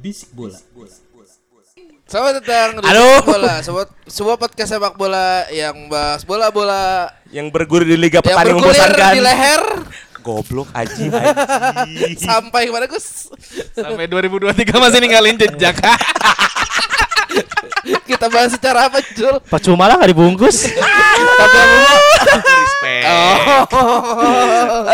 Bisik bola. Selamat datang di Halo. Sepak Bola, sebuah, sebuah podcast sepak bola yang bahas bola-bola yang bergulir di Liga yang Petani bergulir membosankan. di leher Goblok aji aji. sampai ke mana Gus? Sampai 2023 masih ninggalin jejak. Kita bahas secara apa Jul? Percuma lah gak dibungkus. Tapi apa? Respect. Oh,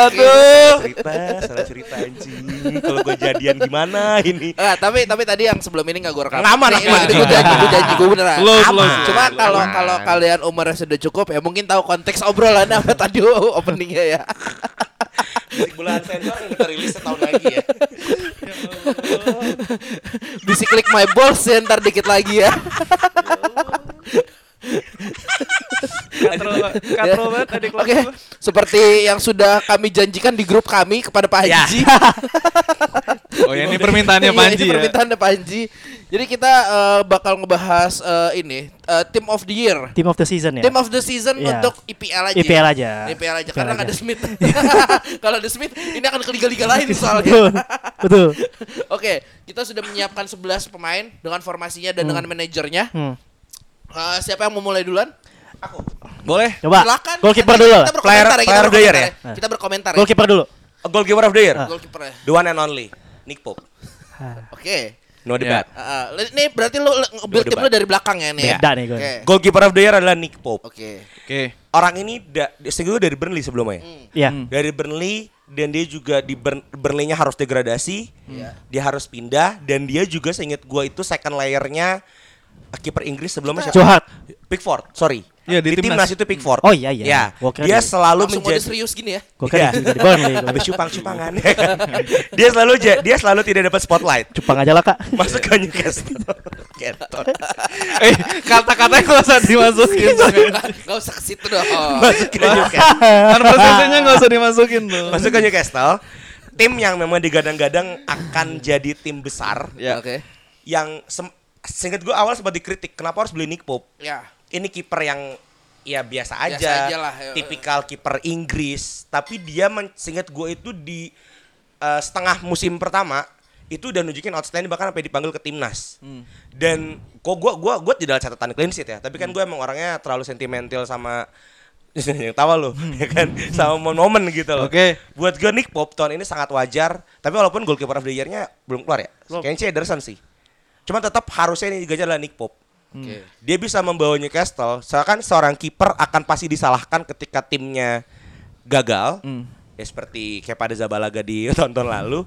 Aduh. Cerita, salah cerita anjing. Kalau gue jadian gimana ini? Ah, tapi tapi tadi yang sebelum ini nggak gue rekam. Aman. Ini gue janji, gue janji gue beneran. Close. Cuma kalau kalau kalian umurnya sudah cukup ya mungkin tahu konteks obrolannya apa tadi openingnya ya. Musik bulan sensor yang kita rilis setahun lagi ya. Bisa klik my balls ya ntar dikit lagi ya. Katro katro banget tadi kelas gua. seperti yang sudah kami janjikan di grup kami kepada Pak Ya. Haji. Oh ya ini permintaannya Iya, Panji ini ya. Permintaannya Panji. Jadi kita eh, bakal ngebahas eh, ini eh, Team of the Year. Team of the season ya. Team of the season Iya. untuk IPL aja. IPL aja. IPL aja IPL karena nggak ada Smith. Kalau ada Smith ini akan ke liga-liga lain soalnya. Betul. Oke, kita sudah menyiapkan 11 pemain dengan formasinya dan dengan manajernya. Hmm. Eh, siapa yang mau mulai duluan? Boleh. Coba. Silakan. Goalkeeper dulu lah. Kita Player- ya, kita player of the year ya? ya. Kita berkomentar ya. Goalkeeper dulu. Goalkeeper of the year. Goalkeeper ya. The one and only. Nick Pope. Oke. No debat. Ah, ah. ini berarti lu build tim debat. lu dari belakang ya nih ya. Beda nih gue. Oke. Goalkeeper of the year adalah Nick Pope. Oke. Oke. Orang ini da, seingat gue dari Burnley sebelumnya. Iya. Dari Burnley dan dia juga di Burn, Burnley-nya harus degradasi. Iya. Dia harus pindah dan dia juga seingat gue itu second layernya kiper Inggris sebelumnya siapa? Pickford, sorry. Iya, di timnas timnas. itu Pickford. Oh, iya, iya. Ya, Gua kira dia di- selalu menjadi serius gini ya. Gue kan Iya. di Burnley. gua. habis cupang-cupangan. dia selalu ja- dia selalu tidak dapat spotlight. Cupang aja lah kak. Masuk ke Newcastle. Kentot. Eh kata-katanya nggak usah dimasukin. Gak usah ke situ dong. Masuk ke Newcastle. Konversasinya nggak usah dimasukin tuh. Masuk ke Newcastle. Tim yang memang digadang-gadang akan jadi tim besar Ya. Oke. yang sem- seingat gue awal sempat dikritik kenapa harus beli Nick Pope Ya. Ini kiper yang ya biasa Biasa aja, aja lah, ya. tipikal kiper Inggris. Tapi dia seingat gue itu di eh, setengah musim pertama itu udah nunjukin outstanding bahkan sampai dipanggil ke timnas. Hmm. dan kok gue gua gua tidak catatan clean sheet ya tapi kan gue emang orangnya terlalu sentimental sama yang tawa lo ya kan? Sama momen-momen gitu loh. Oke. buat gue Nick Pope tahun ini sangat wajar tapi walaupun goalkeeper of the year-nya belum keluar ya. Kayaknya sih Ederson sih. Cuma tetap harusnya ini digajar adalah Nick Pope Oke. dia bisa membawa Newcastle. Seakan seorang kiper akan pasti disalahkan ketika timnya gagal. Ya seperti kayak pada Zabalaga di tahun-tahun lalu.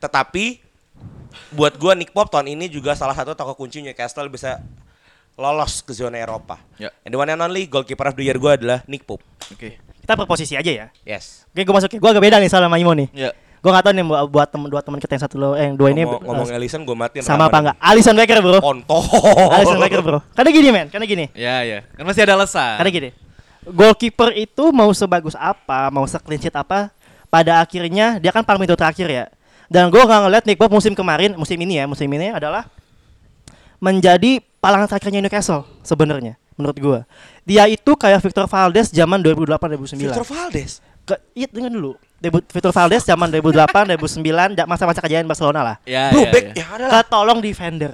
Tetapi buat gua Nick Pope tahun ini juga salah satu tokoh kunci Newcastle bisa lolos ke zona Eropa. Ya. And the one and only goalkeeper of the year gua adalah Nick Pope. Oke. Kita berposisi aja ya. Yes. Oke gue masuk. Gue agak beda nih sama Imo nih. Ya. Gue gak tau nih buat- buat temen dua teman kita yang satu lo, eh yang dua ini Ngomong, ngomong Ellison gua matiin. sama apa enggak? Alison Becker bro. Kontol. Alison Becker bro. Karena gini men, karena gini. Ya ya. Kan masih ada alasan. Karena gini, goalkeeper itu mau sebagus apa, mau se-clean sheet apa, pada akhirnya dia kan paling terakhir ya. Dan gue nggak ngeliat Nick Pope musim kemarin, musim ini ya, musim ini adalah menjadi palangan terakhirnya Newcastle sebenarnya menurut gue. Dia itu kayak Victor Valdes zaman 2008 2009. Victor Valdes. Ke, iya dengan dulu. Debut Victor Valdes zaman 2008 2009 da- masa-masa kejayaan Barcelona lah. Ya Bro, ya. back ya. ya adalah. Ketolong defender.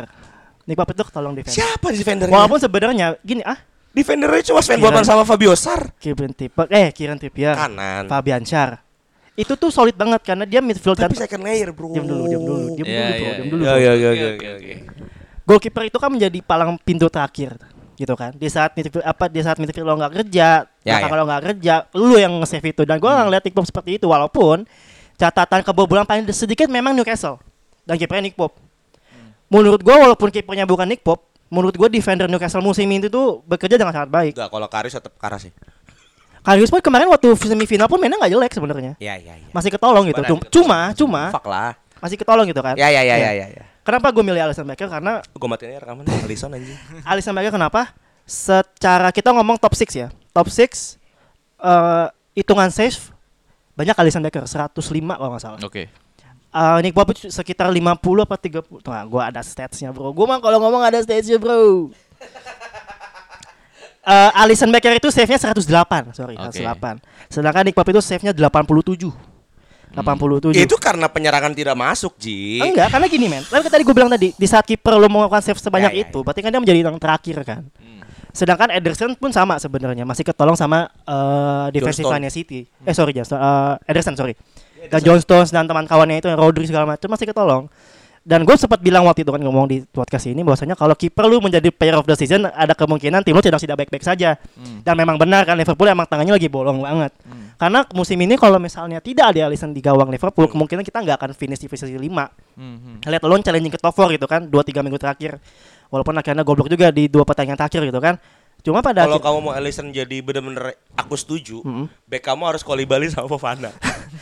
Nick Pope itu ketolong defender. Siapa defendernya? Walaupun sebenarnya gini ah, defendernya cuma Sven Botman sama Fabio Sar. Kieran Trippier, eh Kieran Trippier, Kanan. Fabian Schär. Itu tuh solid banget karena dia midfield dan Tapi second layer, Bro. diam dulu, diam dulu, diam Ya, dulu, bro, ya, diam ya. dulu. Ya, ya, ya, ya, ya, ya. Goalkeeper itu kan menjadi palang pintu terakhir gitu kan. Di saat midfield apa di saat midfield lo nggak kerja, Ya, ya. lo nggak kerja, lu yang nge-save itu dan gua nggak ngeliat Nick Pope seperti itu walaupun catatan kebobolan paling sedikit memang Newcastle dan kipernya Nick Pope. menurut gua walaupun kipernya bukan Nick Pop, menurut gua defender Newcastle musim ini tuh bekerja dengan sangat baik. Enggak, kalau Karius tetap Karas sih. Karius pun kemarin waktu semifinal pun mainnya nggak jelek sebenarnya. Iya, iya, iya. Masih ketolong gitu. Cuma, cuma, cuma Fuck lah. masih ketolong gitu kan. Ya, ya, ya, Iya. ya, ya, ya. Kenapa gue milih Alisson Becker? Karena Gue matiin aja rekaman Alisson anjing. Alisson Becker kenapa? Secara kita ngomong top 6 ya. Top 6 eh hitungan save banyak Alisson Becker 105 kalau nggak salah. Oke. Eh, Nick Pope itu sekitar 50 apa 30. Tuh, nah, gua ada statsnya, Bro. Gua mah kalau ngomong ada statsnya, Bro. Eh Alisson Becker itu save-nya 108, sorry, Oke. 108. Sedangkan Nick Pope itu save-nya 87. 87. Ya, itu karena penyerangan tidak masuk, Ji. Enggak, karena gini men. Tapi tadi gue bilang tadi, di saat kiper lo melakukan save sebanyak Ya, ya, itu, berarti kan dia menjadi yang terakhir kan. Sedangkan Ederson pun sama sebenarnya, masih ketolong sama eh defensive line City. Eh sorry, Johnston, eh, Ederson sorry. Dan John Stones dan teman kawannya itu Rodri segala macam masih ketolong. Dan gue sempat bilang waktu itu kan ngomong di podcast ini bahwasanya kalau kiper lu menjadi player of the season ada kemungkinan tim lu tidak tidak baik-baik saja. Dan memang benar kan Liverpool emang tangannya lagi bolong banget. Karena musim ini kalau misalnya tidak ada Alisson di gawang Liverpool, kemungkinan kita nggak akan finish di posisi 5 Hmm, lihat alone challenging ke top 4 gitu kan 2-3 minggu terakhir walaupun akhirnya goblok juga di dua pertandingan terakhir gitu kan cuma pada Kalau kamu mau Alisson jadi bener-bener aku setuju, Mm-mm. back kamu harus Kolibali sama Fofana.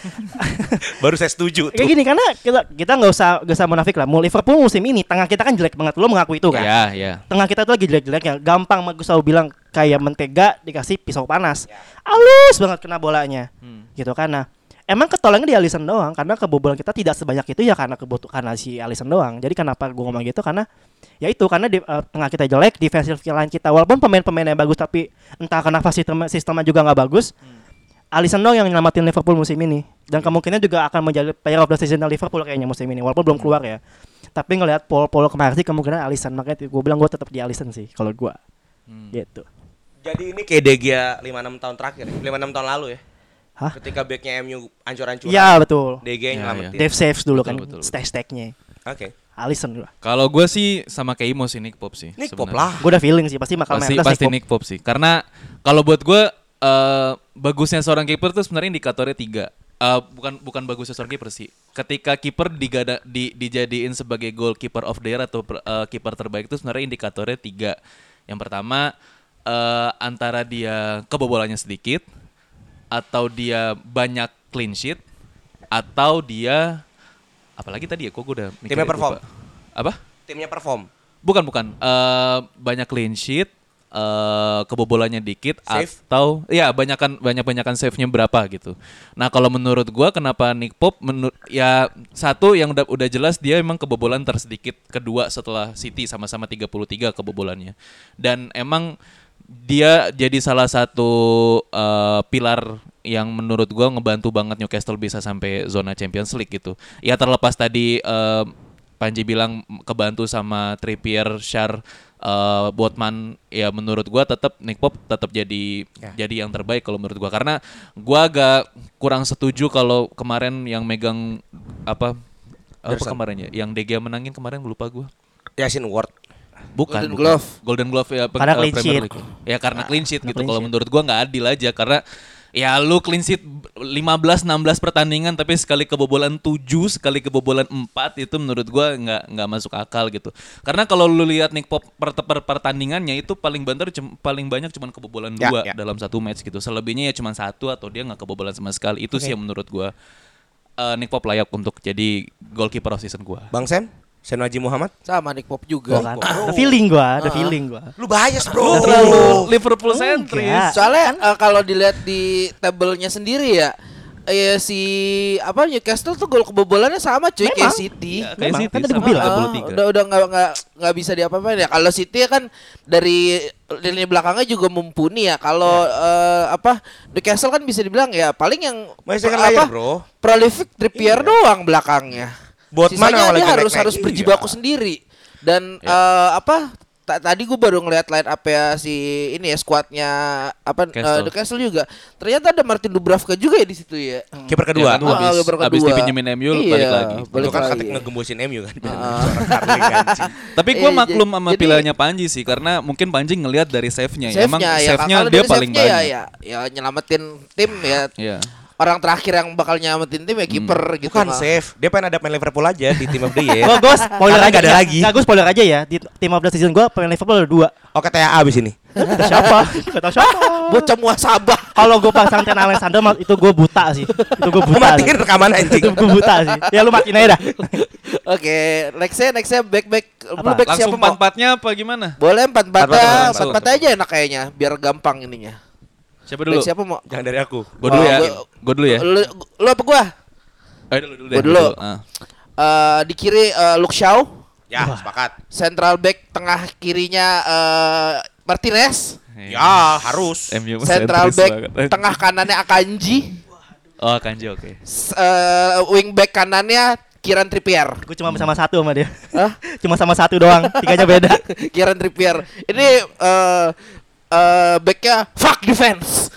Baru saya setuju kayak tuh. gini karena kita kita nggak usah nggak usah munafik lah. Mau Liverpool musim ini tengah kita kan jelek banget. Lo mengaku itu kan? Ya, ya. tengah kita tuh lagi jelek-jeleknya. Gampang gue selalu bilang kayak mentega dikasih pisau panas. Halus banget kena bolanya. Hmm. gitu kan. Nah emang ketolongnya di Alisson doang. Karena kebobolan kita tidak sebanyak itu ya karena kebutuh karena si Alisson doang. Jadi kenapa gue ngomong gitu? Karena ya itu karena di, eh, tengah kita jelek defensive line kita walaupun pemain-pemainnya bagus tapi entah kenapa sistem sistemnya juga nggak bagus Alisson doang yang nyelamatin Liverpool musim ini dan kemungkinan juga akan menjadi player of the season Liverpool kayaknya musim ini walaupun belum keluar ya tapi ngelihat Paul-Paul kemarin sih kemungkinan Alisson makanya gue bilang gue tetap di Alisson sih kalau gue Hmm. gitu Jadi ini kayak De Gea 5-6 tahun terakhir, ya? 5-6 tahun lalu ya. Hah? Ketika backnya MU ancur-ancuran. Iya betul De Gea yang Ya, nyelamatin. Dave saves dulu Betul, kan betul, betul. stack-stacknya Oke. Alisson gue Kalau gue sih sama kayak Imo sih Nick Pop sih. Nick Pop sebenarnya. lah. udah feeling sih pasti bakal Pasti pasti Nick Pop sih. Karena kalau buat gue eh bagusnya seorang kiper tuh sebenarnya indikatornya tiga. Eh, bukan bukan bagusnya seorang kiper sih. Ketika kiper digada, di, dijadiin sebagai goalkeeper of the year atau eh, kiper terbaik itu sebenarnya indikatornya tiga. Yang pertama eh, antara dia kebobolannya sedikit atau dia banyak clean sheet atau dia apalagi tadi ya kok gue udah mikir Timnya ya, perform. lupa. Apa? Timnya perform. Bukan bukan Eh, banyak clean sheet eh kebobolannya dikit Save? atau ya banyakan banyak banyakan save-nya berapa gitu. Nah, kalau menurut gua kenapa Nick Pop menur ya satu yang udah udah jelas dia emang kebobolan tersedikit kedua setelah City sama-sama 33 kebobolannya. Dan emang dia jadi salah satu eh, pilar yang menurut gua ngebantu banget Newcastle bisa sampai zona Champions League gitu. Ya terlepas tadi eh, Panji bilang kebantu sama Trippier, Shar, eh, Botman ya menurut gua tetap Nick Pop tetap jadi Ya. jadi yang terbaik kalau menurut gua karena gua agak kurang setuju kalau kemarin yang megang apa apa Gerson. kemarin ya yang DG menangin kemarin lupa gua Yasin Ward. bukan Golden bukan. Glove. Golden Glove ya Karena eh, clean Premier sheet. League. ya karena clean sheet karena gitu kalau menurut gua nggak adil aja karena ya lu clean sheet 15 16 pertandingan tapi sekali kebobolan 7 sekali kebobolan 4 itu menurut gua nggak nggak masuk akal gitu. Karena kalau lu lihat Nick Pop per, per- pertandingannya itu paling banter paling banyak cuman kebobolan Ya, dua ya. dalam satu match gitu. Selebihnya ya cuma satu atau dia nggak kebobolan sama sekali. Itu sih yang menurut gua eh, Nick Pop layak untuk jadi goalkeeper of season gua. Bang Sam, Sen Haji Muhammad. Sama Nick Pop juga. kan ada feeling gua ada feeling gua Lu bias, Bro. terlalu Liverpool sentris Enggak. Soalnya eh, kalau dilihat di tabelnya sendiri ya eh, si apa Newcastle tuh gol kebobolannya sama cuy kayak Memang. Ya, City. kayak Memang, City kan tadi bilang. 33. Ah, udah udah nggak nggak nggak bisa diapa-apain ya. Kalau City kan dari lini belakangnya juga mumpuni ya. Kalau eh, apa Newcastle kan bisa dibilang ya paling yang Masih apa, layer, Bro. prolific Trippier doang belakangnya. Botman Sisanya yang dia lagi harus harus Iya. berjibaku sendiri. Dan eh, apa ta- tadi gue baru ngeliat line up ya si ini ya skuadnya apa eh, Newcastle. Newcastle juga. Ternyata ada Martin Dubravka juga ya di situ ya. Kiper kedua. Ah, habis, kiper habis kedua. dipinjemin MU Iya, balik lagi. balik kan lagi. ngegembusin MU kan. Anjing. Tapi gue Eh, maklum sama jadi- pilihannya Panji sih karena mungkin Panji ngelihat dari save-nya ya. Emang Save-nya ya save-nya kalau dia paling banyak. ya, ya ya nyelamatin tim ya. Iya. Orang terakhir yang bakal nyelamatin tim ya kiper gitu. Bukan Nah. save, dia pengen ada pemain Liverpool aja di tim of the year. Gue gue spoiler aja ada ya. lagi. Gue spoiler aja ya. Di tim of the season gue pemain Liverpool ada dua. Oke, TAA abis ini. Kata siapa? Kata siapa? Bocah muasabah. Kalau gue pasang Trent Alexander itu gue buta sih. Itu gue buta. matiin rekaman anjing. Itu gue buta sih. Ya lu matiin aja dah. Oke, nextnya nextnya back back lu Apa? back Langsung siapa mau? empat-empatnya apa gimana? Boleh empat empatnya empat empatnya aja enak kayaknya biar gampang ininya. Siapa dulu? Siapa mau? Jangan dari aku. Gue dulu Oh, ya. gua- Gue dulu ya. Lu, lu apa gua? Ayo dulu dulu deh. Gua dulu. Ah. Eh, di kiri eh, Luke Shaw, Ya, sepakat. central back tengah kirinya eh, Martinez, Ya, harus. MU central back banget. tengah kanannya Akanji, Oh, Kanji oke. s- eh, wing back kanannya Kieran Trippier. Gue cuma sama satu sama dia. Hah? Cuma sama satu doang. Tiganya beda. Kieran Trippier. Ini eh eh, backnya fuck defense.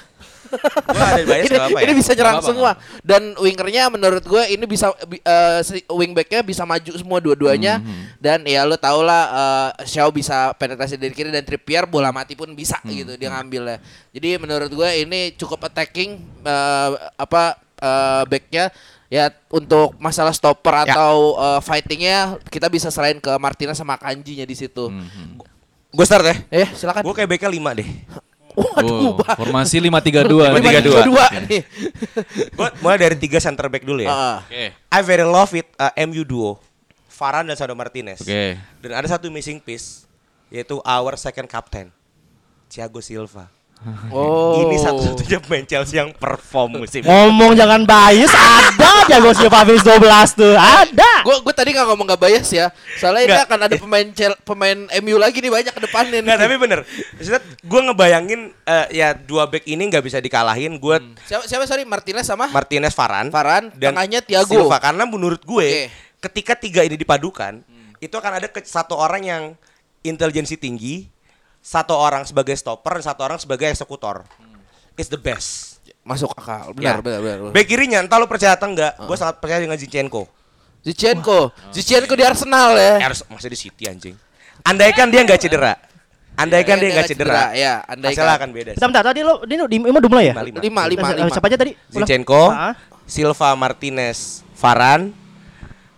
Bias ini, apa ya? ini bisa nyerang Nggak apa-apa, semua. dan wingernya menurut gue ini bisa bi- eh, si wingbacknya bisa maju semua dua-duanya. Hmm, dan ya lo tau lah eh, Shaw bisa penetrasi dari kiri dan Trippier bola mati pun bisa Hmm, gitu dia ngambilnya. Jadi menurut gue ini cukup attacking eh, apa eh, backnya. Ya untuk masalah stopper Ya. atau eh, fightingnya kita bisa selain ke Martinez sama Kanjinya di situ. Hmm, Gue start ya. eh silakan Gue kayak backnya 5 deh. Waduh, Oh, formasi 5-3-2. lima tiga 5-3-2. dua nih. Gue mulai dari tiga center back dulu ya. Ah. Oke. I very love it uh, MU duo. Varane dan Sandro Martinez. Oke. Dan ada satu missing piece yaitu our second captain. Thiago Silva. Oh. Ini satu-satunya pemain Chelsea yang perform musim ini. Ngomong jangan bias. Ada aja gue siapa habis 12 tuh. Ada. Gue gue tadi nggak ngomong nggak bias ya. Soalnya ini akan ada pemain Chel pemain MU lagi nih banyak ke depannya nih. Nggak, tapi bener. Maksudnya gue ngebayangin eh, ya dua back ini nggak bisa dikalahin. Gue siapa, siapa sorry Martinez sama Martinez Varane, Varane, dan tengahnya Thiago. Silva. Karena menurut gue Oke. ketika tiga ini dipadukan, itu akan ada ke- satu orang yang intelijensi tinggi, satu orang sebagai stopper dan satu orang sebagai eksekutor. It's the best. masuk akal. Benar, Ya. benar, benar. benar. Back kirinya entah lu percaya atau enggak, gue sangat percaya dengan Zinchenko. Zinchenko, Zinchenko di Arsenal ya. Eh, harus masih di City anjing. Andaikan dia nggak cedera. Andaikan dia nggak cedera. Ya, andai Hasilnya akan beda. sih. Bentar, bentar. Tadi lo, ini di Imo udah mulai ya? Lima, lima, lima, lima. Siapa aja tadi? Zinchenko. Silva, Martinez, Varane,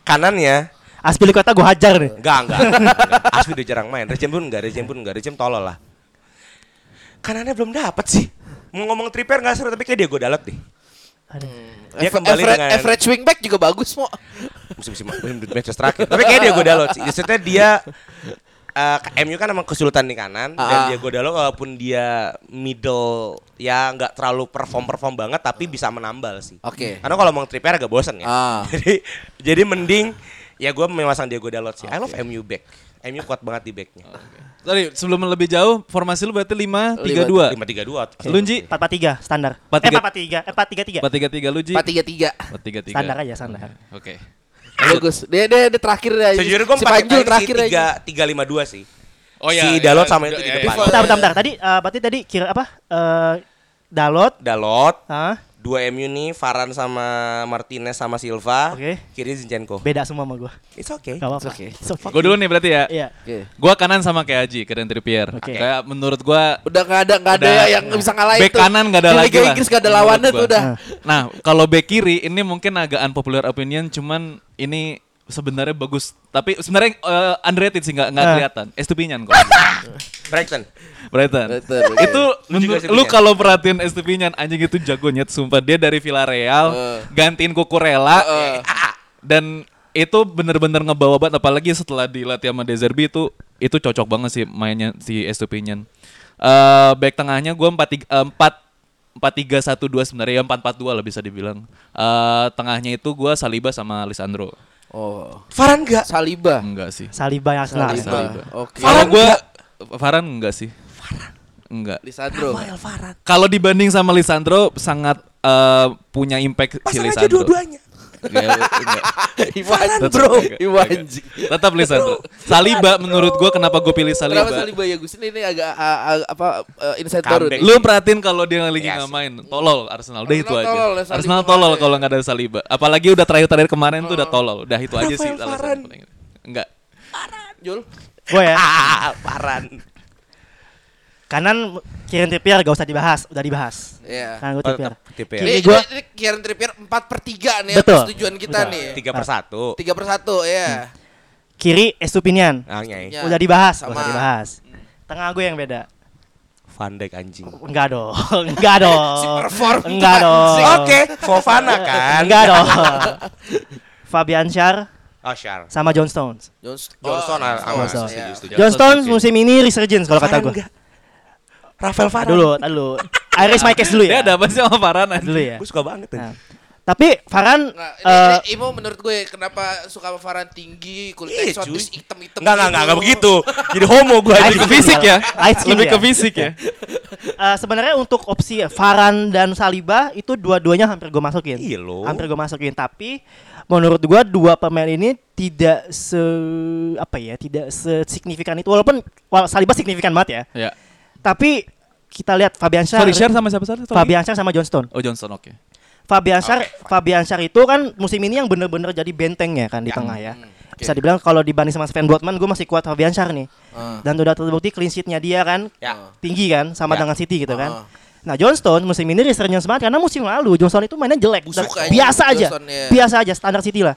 kanannya Aspilicueta gue hajar nih. Enggak, enggak. enggak. Asli udah jarang main. Rejem pun enggak, Rejem pun enggak. Rejem tolol lah. Kanannya belum dapat sih. Mau ngomong Trippier enggak seru tapi kayak dia gue dalat deh. Dia Aver- kembali average, dengan- average wingback juga bagus mo. Musim musim match terakhir. Tapi kayak dia gue dalat sih. Maksudnya dia eh, MU kan emang kesulitan di kanan dan Ah. dia gue dalat walaupun dia middle ya nggak terlalu perform perform banget tapi bisa menambal sih. Oke. Karena kalau ngomong Trippier agak bosen ya. Ah. jadi jadi mending ya gue memasang Diego Dalot sih. I love MU back. MU kuat banget di backnya. Sorry, sebelum lebih jauh, formasi lu berarti 5-3-2. Lima tiga dua. Lunji 443 standar. Empat Eh tiga- 443. Eh 433. 4-3-3 Lunji. Empat tiga tiga. 4-3-3. Standar aja standar. Oke. Bagus. Dia dia, dia terakhir ya. Sejujurnya gue si empat Panjul terakhir tiga aja. tiga lima dua sih. Oh Si Dalot sama itu di depan. Bentar, bentar, bentar. Tadi eh, berarti tadi kira apa? Eh Dalot, Dalot, ah, dua MU nih, Varane sama Martinez sama Silva, Oke. kiri Zinchenko. beda semua sama gua. It's okay. Gak apa-apa. Oke. So fuck Gue dulu nih berarti ya. Iya. Oke. Gua kanan sama kayak Haji, Keren Trippier. Oke. Kayak menurut gua Udah nggak ada nggak ada Udah. yang bisa ngalahin Back kanan nggak ada Di lagi Liga lah, Inggris nggak ada lawannya tuh udah. Nah, kalau back kiri ini mungkin agak unpopular opinion, cuman ini sebenarnya bagus. Tapi sebenarnya eh, underrated sih nggak nggak Ah. kelihatan. Estupinian kok. Brighton. Brighton. Itu Lu lu kalau perhatiin Estupinian anjing itu jagonya sumpah dia dari Villarreal Eh. gantiin Kukurela Eh. dan itu bener-bener ngebawa banget apalagi setelah dilatih sama Dezerbi itu itu cocok banget sih mainnya si Estupinian. Eh back tengahnya gua 4 4 empat tiga satu dua sebenarnya ya empat empat dua lah bisa dibilang. Eh tengahnya itu gua Saliba sama Lisandro. Oh. Varane enggak. Saliba. Enggak sih. Saliba yang Arsenal. Saliba. Saliba. Oke. Kalau gua Varane enggak sih. Enggak. Lisandro. Kalau dibanding sama Lisandro sangat eh, punya impact si Pasang aja Lisandro. dua-duanya. Iwan Tetap bro. Iwan. enggak. Tetap Lisandro. Saliba menurut gua kenapa gue pilih Saliba? Kenapa Saliba ya Gus? Ini, ini agak a- a- apa uh, insight baru nih. Lu perhatiin kalau dia lagi Iya nggak sih. main, tolol Arsenal. Udah itu aja. tolol ya, Arsenal tolol kalau nggak ada Saliba. Apalagi udah terakhir-terakhir kemarin tuh udah tolol. Udah itu aja sih alasan. Enggak. Jul. Gue ya. Ah, Varane. Kanan Kieran Trippier gak usah dibahas, udah dibahas. Iya. Kanan gue Oh, Trippier. Kiri Ini, gua ini, ini Kieran Trippier 4 per 3 nih ya Betul. persetujuan kita Betul. nih. Tiga per satu. 3 per 1 ya. kiri Estupinian. Ah, nyai. Ya. Udah dibahas, Sama. usah dibahas. Tengah gue yang beda. Van Dijk anjing. Enggak dong, enggak dong. Si perform. Enggak dong. Oke, Fofana kan. Enggak dong. Fabian Schär Oh, Shar. sama John Stones. Johnson, Johnson, ah, ah, Stones, ya. setuju. John Stones oke. musim ini resurgence kalau kata gue. enggak. Rafael Varane. Dulu, dulu. I raise my case dulu Dia ya. ada apa sih sama Farhan Dulu ya. Gue suka banget Nah. Tapi Farhan Nah, ini, eh, ini Imo menurut gue kenapa suka sama Varane tinggi, kulit Iya, eksotis, hitam-hitam Enggak, enggak, enggak, gitu. begitu. Jadi homo gue Lebih ke fisik ya. Skin Lebih ya. ke fisik ya. eh, sebenarnya untuk opsi Farhan dan Saliba itu dua-duanya hampir gue masukin. Iya loh. Hampir gue masukin, tapi menurut gue dua pemain ini tidak se apa ya, tidak sesignifikan itu walaupun wal- Saliba signifikan banget ya. Ya. Tapi kita lihat Fabian Schär, Sorry, share sama siapa sorry? Sorry. Fabian Schär sama John Stone. Oh Johnson, oke. Fabian Schär, Oke, fine. Fabian Schär itu kan musim ini yang bener-bener jadi bentengnya kan di Ya. tengah ya. Hmm, oke. Bisa dibilang kalau dibanding sama Sven Botman, gue masih kuat Fabian Schär nih. Ah. Dan udah terbukti clean sheet-nya dia kan Ya. tinggi kan sama Ya. dengan City gitu kan. Ah. Nah John Stone musim ini resurgence banget karena musim lalu John Stone itu mainnya jelek, Busuk kayaknya biasa aja, ya. biasa aja standar City lah.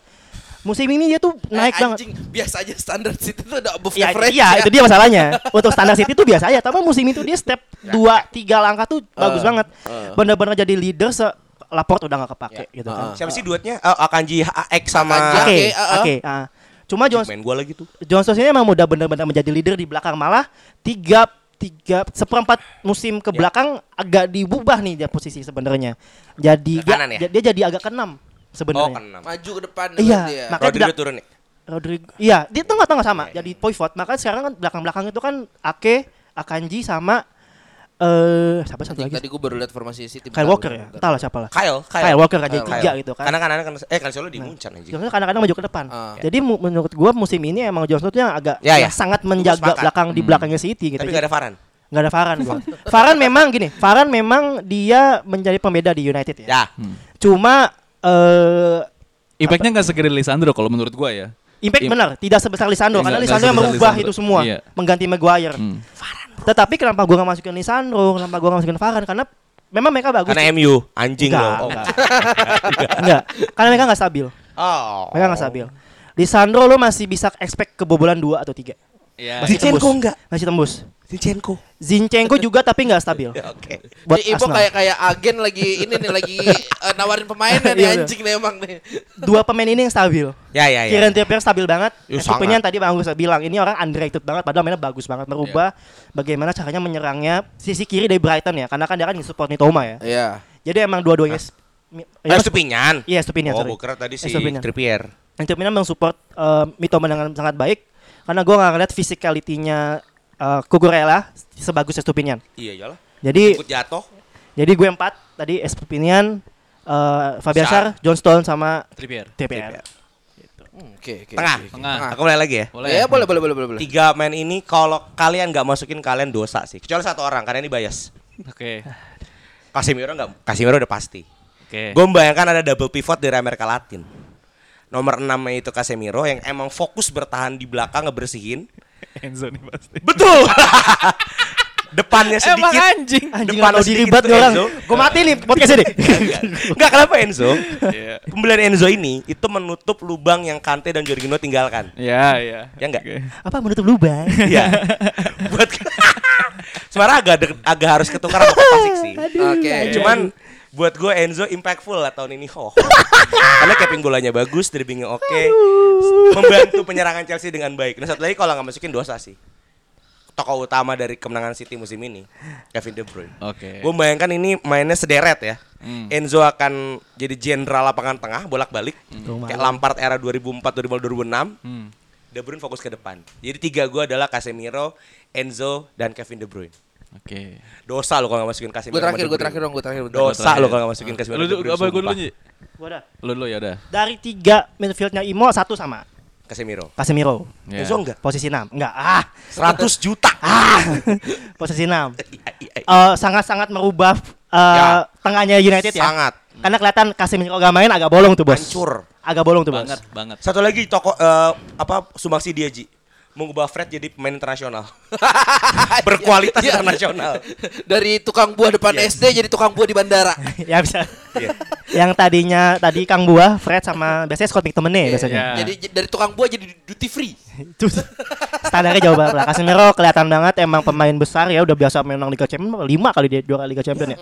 Musim ini dia tuh Eh, naik banget. anjing, biasa aja standar City itu udah above Ya, average iya, ya. itu dia masalahnya. Untuk standar City tuh biasa aja, tapi musim itu dia step dua tiga langkah tuh bagus Ah, banget. ah. Bener-bener jadi leader se Laporte udah gak kepake gitu kan. Ah. Siapa sih duetnya? Oh, Akanji X sama. Oke, Oke, ah. oke. ah. Cuma John main gua lagi tuh. John Stones ini emang udah benar-benar menjadi leader di belakang malah tiga tiga seperempat musim ke Ya. belakang agak diubah nih dia posisi sebenarnya. Jadi dia, ya? dia jadi agak keenam Oh, sebenarnya. keenam. Maju ke depan Iya, berarti ya. makanya Rodrigo tidak- turun nih. Rodrigo, iya di tengah-tengah sama, Iya, jadi pivot. Makanya sekarang kan belakang-belakang itu kan Ake, Akanji sama eh siapa satu lagi? tadi gue baru lihat formasi City. Kyle Walker ya, entahlah siapa lah. Kyle, Kyle Walker kan, jadi Kyle. tiga gitu kan. Karena kan kan eh selalu di Munchen anjing. Stones kadang-kadang maju ke depan. Ah. Jadi mu- menurut gua musim ini emang John Stones yang agak Ya, ya. sangat menjaga sepakat. belakang di belakangnya City gitu. Tapi gak ada Varane. Nggak ada Varane gua. Varane memang gini, Varane memang dia menjadi pembeda di United ya. Ya. Cuma eh Impactnya nggak segede Lisandro kalau menurut gua ya. impact Im- benar, tidak sebesar Lisandro Iya, karena Lisandro yang merubah Lisandro. itu semua, Iya. mengganti Maguire. Hmm. Tetapi kenapa gua nggak masukin Lisandro, kenapa gua nggak masukin Varane? Karena memang mereka bagus. Karena MU anjing Enggak, loh. Oh. enggak. enggak. Karena mereka nggak stabil. Oh. Mereka nggak stabil. Lisandro lo masih bisa expect kebobolan 2 atau 3. Ya. Masih Zinchenko tembus. enggak? Masih tembus. Zinchenko. Zinchenko juga tapi nggak stabil. Ya, Oke. Buat Jadi Ibo kayak kayak agen lagi ini nih lagi eh, nawarin pemain nih Iya, anjing nih emang nih. Dua pemain ini yang stabil. Ya ya ya. Kieran Trippier stabil banget. Ya, sangat. tadi Bang Agus bilang ini orang underrated banget padahal mainnya bagus banget merubah bagaimana caranya menyerangnya sisi kiri dari Brighton ya karena kan dia kan support Mitoma ya. Iya. Jadi emang dua-duanya mi- Ah, ya, Stupinyan. Iya, Stupinian, Oh, sorry. kira tadi si Stupinian. Trippier. Estupinian mensupport eh, Mitoma dengan sangat baik karena gua nggak ngeliat physicality-nya eh, Cucurella sebagus Estupinian. Iya iyalah. Jadi Ikut jatuh. jadi gue empat tadi Estupinian, eh, Fabian Schär, John Stone sama Trippier. Trippier. Hmm, Oke oke. Tengah. oke. Tengah. Aku mulai lagi ya. Boleh. Ya boleh boleh boleh boleh boleh. Tiga main ini kalau kalian nggak masukin kalian dosa sih. Kecuali satu orang karena ini bias. Oke. Casemiro nggak? Casemiro udah pasti. Oke. Gue membayangkan ada double pivot dari Amerika Latin. Nomor 6 itu Casemiro yang emang fokus bertahan di belakang ngebersihin. Enzo nih pasti. Betul. Depannya Emang sedikit. anjing. Anjing sedikit tuh nih orang. Gue mati nih podcast ini. Enggak kenapa Enzo? Iya. Pembelian Enzo ini itu menutup lubang yang Kante dan Jorginho tinggalkan. Ya, ya. Ya nggak? Oke. Apa menutup lubang? Iya. Buat Sebenarnya agak agak harus ketukar sama Kovacic sih. Oke. Cuman buat gue Enzo impactful lah tahun ini. Oh. Karena capping bolanya bagus, dribblingnya oke, membantu penyerangan Chelsea dengan baik. Nah satu lagi kalau nggak masukin dosa sih. Tokoh utama dari kemenangan City musim ini, Kevin De Bruyne. Oke. Gue bayangkan ini mainnya sederet ya. Hmm. Enzo akan jadi jenderal lapangan tengah bolak-balik. Tuh, Kayak. Lampard era 2004 2005 2006. Hmm. De Bruyne fokus ke depan. Jadi tiga gue adalah Casemiro, Enzo, dan Kevin De Bruyne. Oke. Dosa lo kalau nggak masukin Casemiro. Gue terakhir gue terakhir dong gue terakhir. bentar. Dosa lo kalau nggak masukin Casemiro. Lu De Bruyne, apa gue dulu? Gua dah. Lu dulu ya udah. Dari tiga midfieldnya Imo satu sama Casemiro. Casemiro. Ya. Enzo enggak? Posisi 6. Enggak. Ah. 100 juta. Posisi 6. Iya, iya, iya. Eh, sangat-sangat merubah eh, Ya. tengahnya United ya. Sangat. Karena kelihatan Casemiro gak main agak bolong tuh, Bos. Hancur. Agak bolong tuh, Bos. Banget, banget. Satu lagi toko eh, apa sumbangsi dia Ji. Mengubah Fred jadi pemain internasional. Berkualitas Iya. internasional. Dari tukang buah depan Iya. SD jadi tukang buah di bandara. ya bisa. Iya. yang tadinya tadi Kang Buah, Fred sama biasanya Scott McTominay biasanya. Iya. Jadi dari tukang buah jadi duty free. Itu standarnya jauh banget lah. Casemiro kelihatan banget emang pemain besar ya udah biasa menang Liga Champions lima kali dia juara Liga Champions ya.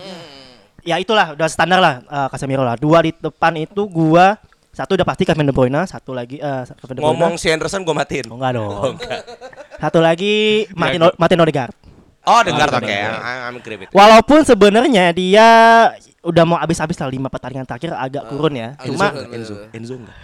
Ya itulah udah standar lah Casemiro lah. Dua di depan itu gua satu udah pasti Kevin De Bruyne, satu lagi eh Kevin De Bruyne. Ngomong si Anderson gue matiin. Oh, enggak dong. Satu lagi Martin O- Martin Odegaard. Oh, dengar Oh, oke. dengar. I'm agree. Walaupun sebenarnya dia udah mau habis-habis lah lima pertandingan terakhir agak kurun ya. agak Cuma. Enzo, Enzo enggak.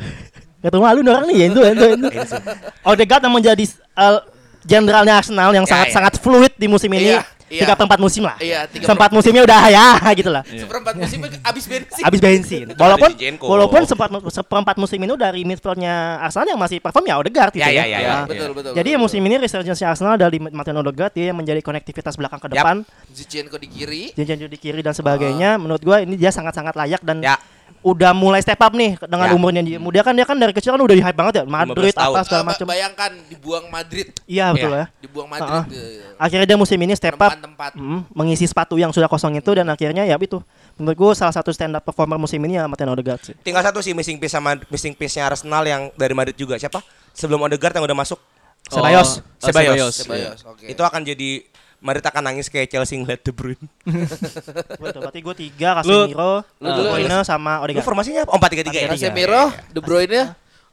ketemu malu nih orang nih Enzo Enzo Enzo. Odegaard yang menjadi eh, jenderalnya Arsenal yang Ya, sangat ya. sangat fluid di musim ini. Iya, iya. Tiga per empat musim lah. Iya, tiga Sempat musimnya udah ya gitu lah. Seperempat musim abis bensin. Habis bensin. Walaupun Zinchenko. walaupun sempat seperempat musim ini dari midfieldnya Arsenal yang masih perform ya Odegaard gitu Ya, ya. ya, ya, ya. Nah, Betul betul. Jadi ya betul. musim ini resurgence Arsenal dari Martin Odegaard dia yang menjadi konektivitas belakang ke depan. Zinchenko di kiri. Jangan di kiri dan sebagainya. Menurut gua ini dia sangat-sangat layak dan Ya. udah mulai step up nih dengan Ya. umurnya dia. Muda kan dia kan dari kecil kan udah di hype banget ya. Madrid 15 tahun. apa segala macam. bayangkan dibuang Madrid, Iya betul Iya. ya. dibuang Ah, Madrid. ah. ke Akhirnya dia musim ini step up tempat-tempat. mm, mengisi sepatu yang sudah kosong itu dan akhirnya ya itu menurut gua salah satu stand up performer musim ini ya Martin Odegaard sih. Tinggal satu sih missing piece sama missing piece-nya Arsenal yang dari Madrid juga. Siapa? Sebelum Odegaard yang udah masuk. Ceballos. Oh, Ceballos. Ceballos, Iya. oke. Itu akan jadi Madrid akan nangis kayak Chelsea ngeliat De Bruyne. Betul, berarti gua tiga Casemiro, lu De dulu, Bruyne sama Lu Odegaard. formasinya apa? Oh, 4-3-3 ya? Casemiro, De Bruyne,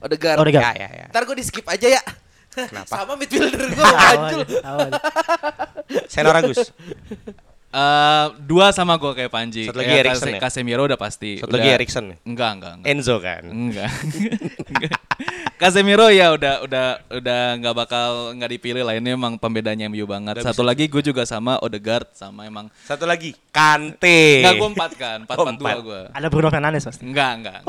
Odegaard. Odegaard. Ya, ya, ya. Ntar gue di skip aja ya. Kenapa? Sama midfielder gue aja. Senor Agus. Eh, dua sama gue kayak Panji. Satu lagi Ya, Eriksen Case- ya? Casemiro udah pasti. Satu lagi Udah- Eriksen ya? Enggak, enggak, enggak. Enzo kan. Enggak. Casemiro ya udah udah udah nggak bakal nggak dipilih lah ini emang pembedanya MU banget. Satu lagi gue juga sama Odegaard sama emang Satu lagi Kante. enggak gue empat kan, empat Oh, empat dua gue. Ada Bruno Fernandes pasti. Enggak, enggak.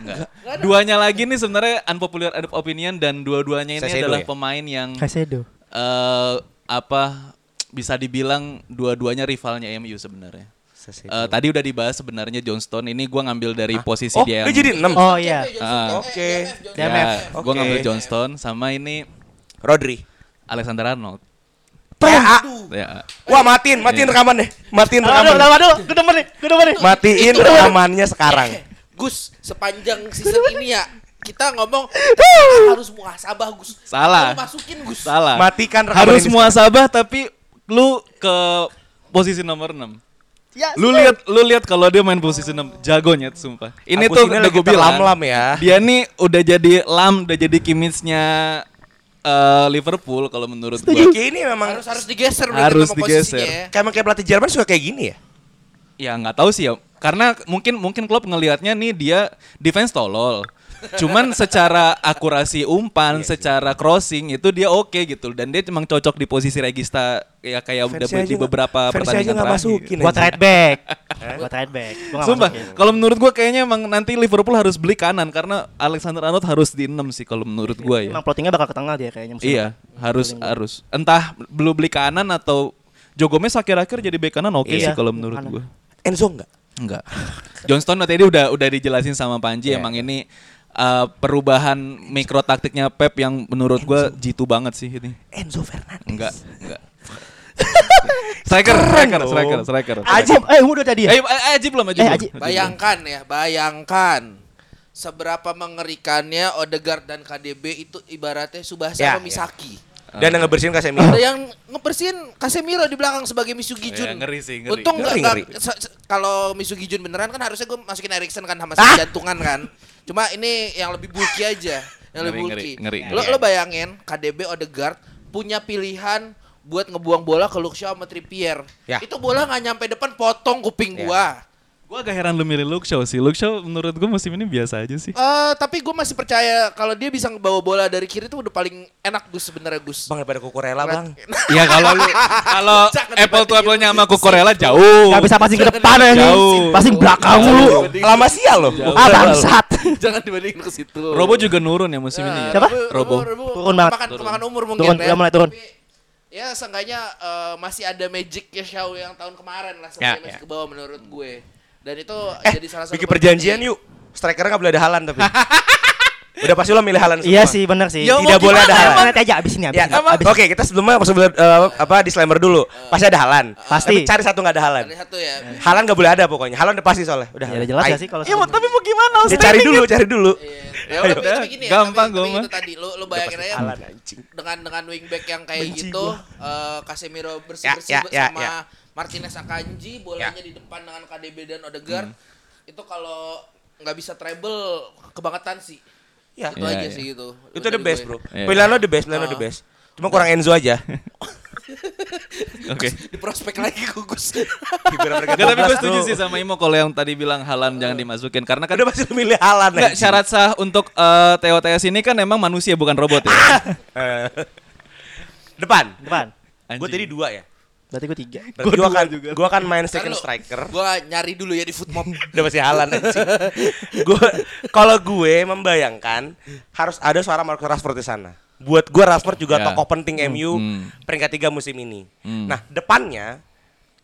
Enggak. Duanya lagi nih sebenarnya unpopular opinion dan dua-duanya ini Caicedo adalah ya? pemain yang Caicedo. eh apa bisa dibilang dua-duanya rivalnya MU sebenarnya. Eh, tadi udah dibahas sebenarnya Johnston ini gua ngambil dari posisi oh, dia yang jadi 6. Oh iya. Ah. Oke. Ya, gua Oke. ngambil Johnston sama ini Rodri. Alexander Arnold. PA. Ya. Wah, matiin, matiin Iya. rekaman deh. Matiin Aduh, rekaman. aduh, aduh, gue demen nih, gue demen nih. Matiin rekamannya sekarang. Gus, sepanjang season ini ya kita ngomong kita harus muhasabah Gus. Salah. Lu masukin Gus. Salah. Matikan rekaman Harus muasabah tapi lu ke posisi nomor 6. Ya, Lu lihat lu lihat kalau dia main posisi 6 jagonya sumpah. Ini Agus tuh ini udah gue bilang. terlam-lam ya. Dia nih udah jadi lam, udah jadi kimisnya eh, Liverpool kalau menurut gua. Iki ini memang Harus harus digeser Harus digeser. ya. kayak kayak pelatih Jerman suka kayak gini ya. Ya nggak tahu sih ya. Karena mungkin mungkin klub ngelihatnya nih dia defense tolol. Cuman secara akurasi umpan, secara crossing itu dia oke gitu dan dia emang cocok di posisi regista ya kayak udah di aja beberapa aja pertandingan nggak terakhir. masukin Buat aja. right back. Buat right back. Gua Sumpah, masukin. kalau menurut gua kayaknya emang nanti Liverpool harus beli kanan karena Alexander Arnold harus di 6 sih kalau menurut gua ya. Emang plottingnya bakal ke tengah dia kayaknya. musim Iya, harus harus. Entah belum beli kanan atau Joe Gomez akhir-akhir jadi bek kanan oke Iya, sih kalau menurut kanan. gua. Enzo enggak? Enggak. Johnston tadi udah udah dijelasin sama Panji Iya. emang ini uh, perubahan mikro taktiknya Pep yang menurut gua jitu banget sih ini. Enzo Fernandes. Enggak, enggak. striker, striker, striker, striker. Ajib, eh udah tadi ya. Eh, eh, Aji belum, Aji Eh, belum. Bayangkan ya, bayangkan seberapa mengerikannya Odegaard dan KDB itu ibaratnya Subasa Ya, sama Misaki. Dan yang ngebersihin Casemiro. Ada yang ngebersihin Casemiro di belakang sebagai Misugi Jun. Iya, ngeri sih, ngeri. Untung Ngeri, ngeri. kalau Misugi Jun beneran kan harusnya gue masukin Erikson kan sama Ah! jantungan kan. Cuma ini yang lebih bulky aja, yang lebih Ngeri, bulky. ngeri, ngeri. Lo lo bayangin KDB Odegaard punya pilihan buat ngebuang bola ke Shaw sama Trippier. Ya. Itu bola nggak nyampe depan potong kuping Ya. gua. Gua agak heran lu milih Luke Shaw sih. Luke Shaw menurut gua musim ini biasa aja sih. Eh tapi gue masih percaya kalau dia bisa ngebawa bola dari kiri itu udah paling enak Gus sebenarnya Gus. Bang daripada Kukurela, Bang. Iya kalau lu kalau apple to dibandingin. apple-nya sama Cucurella jauh. Gak bisa passing ke depan ya Jauh. Passing belakang lu. Lama sial loh. Ah bangsat. Jangan dibandingin ke situ. Robo juga nurun ya musim ini ya. Siapa? Robo. Turun banget. Kemakan umur mungkin Turun, ya. mulai turun. Tapi, ya seenggaknya eh, masih ada magic ya Shaw yang tahun kemarin lah. Ya, masih ya. ke bawah menurut gue. Dan itu Eh, jadi salah satu bikin perjanjian penting. yuk. Strikernya nggak boleh ada halan tapi. Udah pasti lo milih Halan semua. Iya sih, bener sih. Ya, Tidak boleh ada Halan. Nanti aja abis ini abis Ya, ini. apa? abis Oke, kita sebelumnya sebelum eh, apa disclaimer dulu. Pasti ada Halan. Pasti. Tapi cari satu nggak ada Halan. Ada satu ya. Halan nggak boleh ada pokoknya. Halan udah pasti soalnya. Udah. Ya udah jelas ya sih kalau Iya, mau- tapi mau gimana? Ya, cari dulu, cari dulu. Ya, Ayo. tapi, tapi gini ya, Gampang tapi mah. itu tadi lu lu bayangin aja Halan anjing. dengan dengan wingback yang kayak Benci gitu eh, Casemiro bersih-bersih Ya, ya, ya, sama ya. Martinez Akanji bolanya di depan dengan KDB dan Odegaard Hmm. itu kalau nggak bisa treble kebangetan sih Ya. itu Iya, aja iya. sih gitu Itu the dari best, gue. Bro. Iya. Pilihan lo the best, pilihan lo the best. Cuma kurang Enzo aja. Oke. di prospek lagi gugus Enggak, tapi gue setuju sih sama Imo kalau yang tadi bilang Halan jangan dimasukin karena kan Udah pasti milih Halan Enggak, syarat sah untuk eh, TOTS ini kan emang manusia bukan robot ya. Eh. Depan. Depan. Gue tadi dua ya. Berarti gue tiga. Berarti gue akan gue akan main second Ntar lu, striker. gua nyari dulu ya di footmob Udah pasti Halan. Gue kalau gue membayangkan harus ada suara Marcus Rashford di sana. Buat gue Rashford juga Ya. tokoh penting MU Hmm. peringkat tiga musim ini. Hmm. Nah depannya,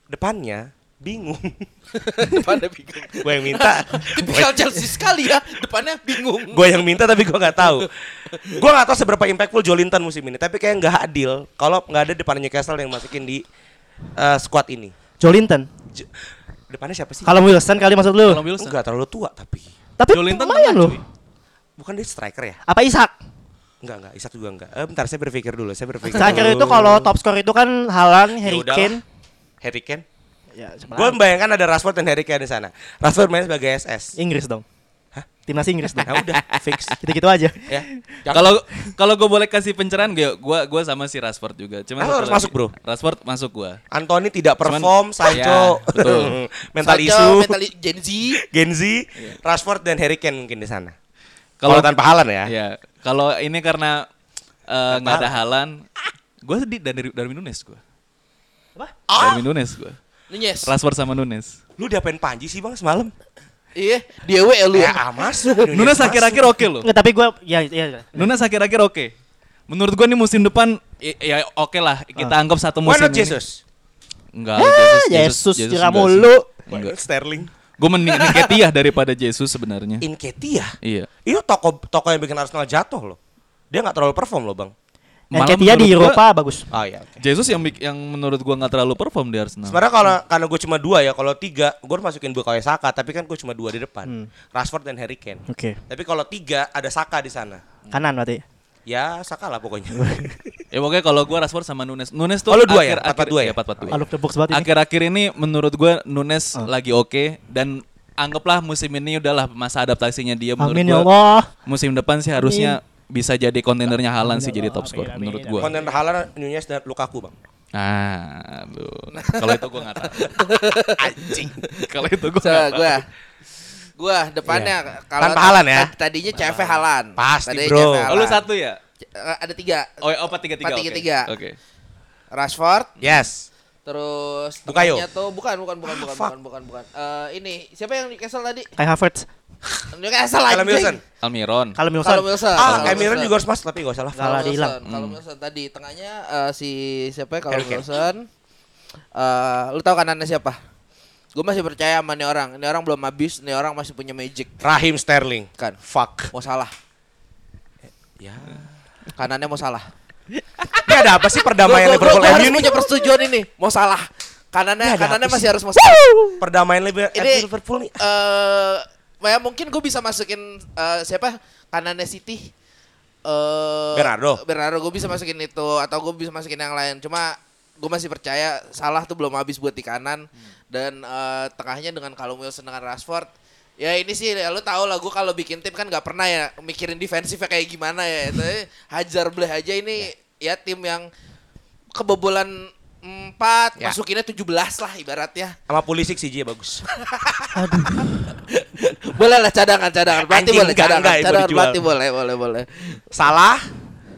depannya bingung. depannya bingung gue yang minta. tipikal Chelsea sekali ya depannya bingung gue yang minta tapi gue nggak tahu. Gue nggak tahu seberapa impactful Jolinton musim ini. Tapi kayak nggak adil kalau nggak ada depan Newcastle yang masukin di eh, squad ini. Jolinton. J- depannya siapa sih? Kalau Wilson kali maksud lu. Kalau Wilson. Enggak terlalu tua tapi. Tapi Jolinton lumayan loh. cuy. Bukan dia striker ya? Apa Ishak? Enggak enggak, Isak juga enggak. Eh, bentar saya berpikir dulu, saya berpikir. Striker itu kalau top skor itu kan Haaland, Ya Harry udahlah. Kane. Harry Kane. Ya, Gue membayangkan ada Rashford dan Harry Kane di sana. Rashford main sebagai SS. Inggris dong. Timnas Inggris. Nah, udah fix. Gitu-gitu aja. ya. Kalau kalau gue boleh kasih pencerahan gue gua gua sama si Rashford juga. Cuma Ah, harus lagi. masuk, bro. Rashford masuk gua. Anthony tidak Cuman- perform, Sancho Ya, betul. mental Sancho, isu, mental i- Gen Z Gen Z, Rashford dan Harry Kane mungkin di sana. Kalau tanpa Halan ya. Ya, kalau ini karena eh, nggak ada Halan, gue sedih dari Darwin Nunes gue. Apa? Darwin Nunes gue. Nunez Rashford sama Nunes. Lu diapain Panji sih bang semalam? Iya dia we lu Ya ya amas. Nunes akhir-akhir oke loh. Enggak, tapi gue ya ya. Nunes akhir-akhir oke. Menurut gue nih musim depan i- ya oke lah kita anggap satu Why musim not ini. Jesus? Enggak, Ah, Yesus sih. mulu. Why not Sterling? Gue mending Nketiah daripada Jesus sebenarnya. Inketia. Iya. Itu toko toko yang bikin Arsenal jatuh loh. Dia nggak terlalu perform loh bang. Malah Nketiah di menurut gua, Eropa bagus. Oh iya. oke. Jesus yang yang menurut gua nggak terlalu perform di Arsenal. Sebenarnya kalau karena gue cuma dua ya, kalau tiga gue harus masukin Bukayo Saka, tapi kan gue cuma dua di depan, Hmm. Rashford dan Harry Kane. Oke. Tapi kalau tiga ada Saka di sana, Kanan berarti. ya Saka lah pokoknya. Ya pokoknya kalau gua Rashford sama Nunes. Nunes tuh Oh, lu dua ya? akhir- 4-4-2 ya? iya, 4-4-2. Out of the box banget ini. Akhir-akhir ini menurut gua Nunes Oh. lagi oke dan anggaplah musim ini udahlah masa adaptasinya dia menurut Amin ya gua. Allah. Musim depan sih harusnya bisa jadi kontenernya Haaland sih jadi top score menurut gua. Konten Haaland, Nunez dan Lukaku bang. Ah, aduh. Kalau itu gua nggak tahu. Anjing. Kalau itu gua So, nggak tahu. gua gua depannya kalau Tanpa Haaland ya? tad- Tadinya CV Haaland. Pasti, Tadinya bro. CV Oh, lu satu ya? Eh, ada tiga. Oh, oh apa tiga tiga? Empat, tiga, tiga. Oke. Rashford, Yes. Terus Bukayo. tuh bukan bukan bukan bukan fuck. bukan bukan bukan. Eh, ini siapa yang Newcastle tadi? Kai Havertz. Newcastle Callum anjing. Wilson. Almiron. Kalau Kalau. Wilson. Ah, Callum Cameron Wilson. juga harus masuk tapi gak usah lah. Salah Callum dihilang. Callum Hmm. Wilson tadi tengahnya eh, si siapa ya kalau Kane. Wilson. Eh, lu tahu kanannya siapa? Gue masih percaya sama nih orang. Ini orang belum habis, nih orang masih punya magic. Rahim Sterling. Kan. Fuck. Mau salah. Ya. Kanannya mau salah. Ini ada apa sih perdamaian Gua- gua- Liverpool MU ini? punya persetujuan ini. Mau salah. Kanannya kanannya masih sih? harus salah. Perdamaian Liverpool nih. eh ya mungkin gue bisa masukin eh, siapa? Kanannya City. Eh Bernardo. Bernardo gue bisa masukin itu atau gue bisa masukin yang lain. Cuma gue masih percaya salah tuh belum habis buat di kanan dan eh, tengahnya dengan Callum Wilson dengan Rashford. Ya ini sih ya, lu tau lah gue kalau bikin tim kan nggak pernah ya mikirin defensifnya kayak gimana ya. Itu hajar bleh aja ini ya tim yang kebobolan 4 Ya. masukinnya 17 lah ibaratnya. Sama Pulisic sih dia bagus. boleh lah cadangan cadangan Anjing, boleh enggak, cadangan enggak, cadangan pelatih boleh boleh boleh Salah,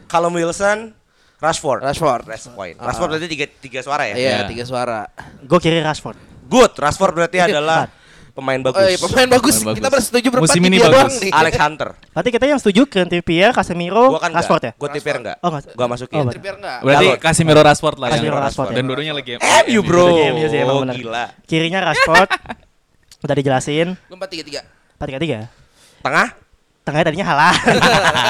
Callum Wilson, Rashford. Rashford Rest point. Rashford berarti tiga, tiga suara ya? iya Iya. tiga suara Gue kiri Rashford. Good. Rashford berarti adalah pemain bagus. oh iya pemain bagus Pemain kita bagus. bersetuju berempat Musim ini dia bagus. nih Alex Hunter. Berarti kita yang setuju Kieran Trippier, Casemiro, Gua kan Rashford ya? Gua Trippier enggak. Oh, enggak. Gua masukin. Oh, Trippier enggak Berarti. Casemiro Rashford lah Casemiro yang Rashford, dan ya. dua-duanya lagi MU bro. MU sih, emang Oh, benar. gila. Kirinya Rashford. Udah dijelasin. Gua empat tiga tiga Empat tiga tiga. Tengah? tengahnya tadinya halah.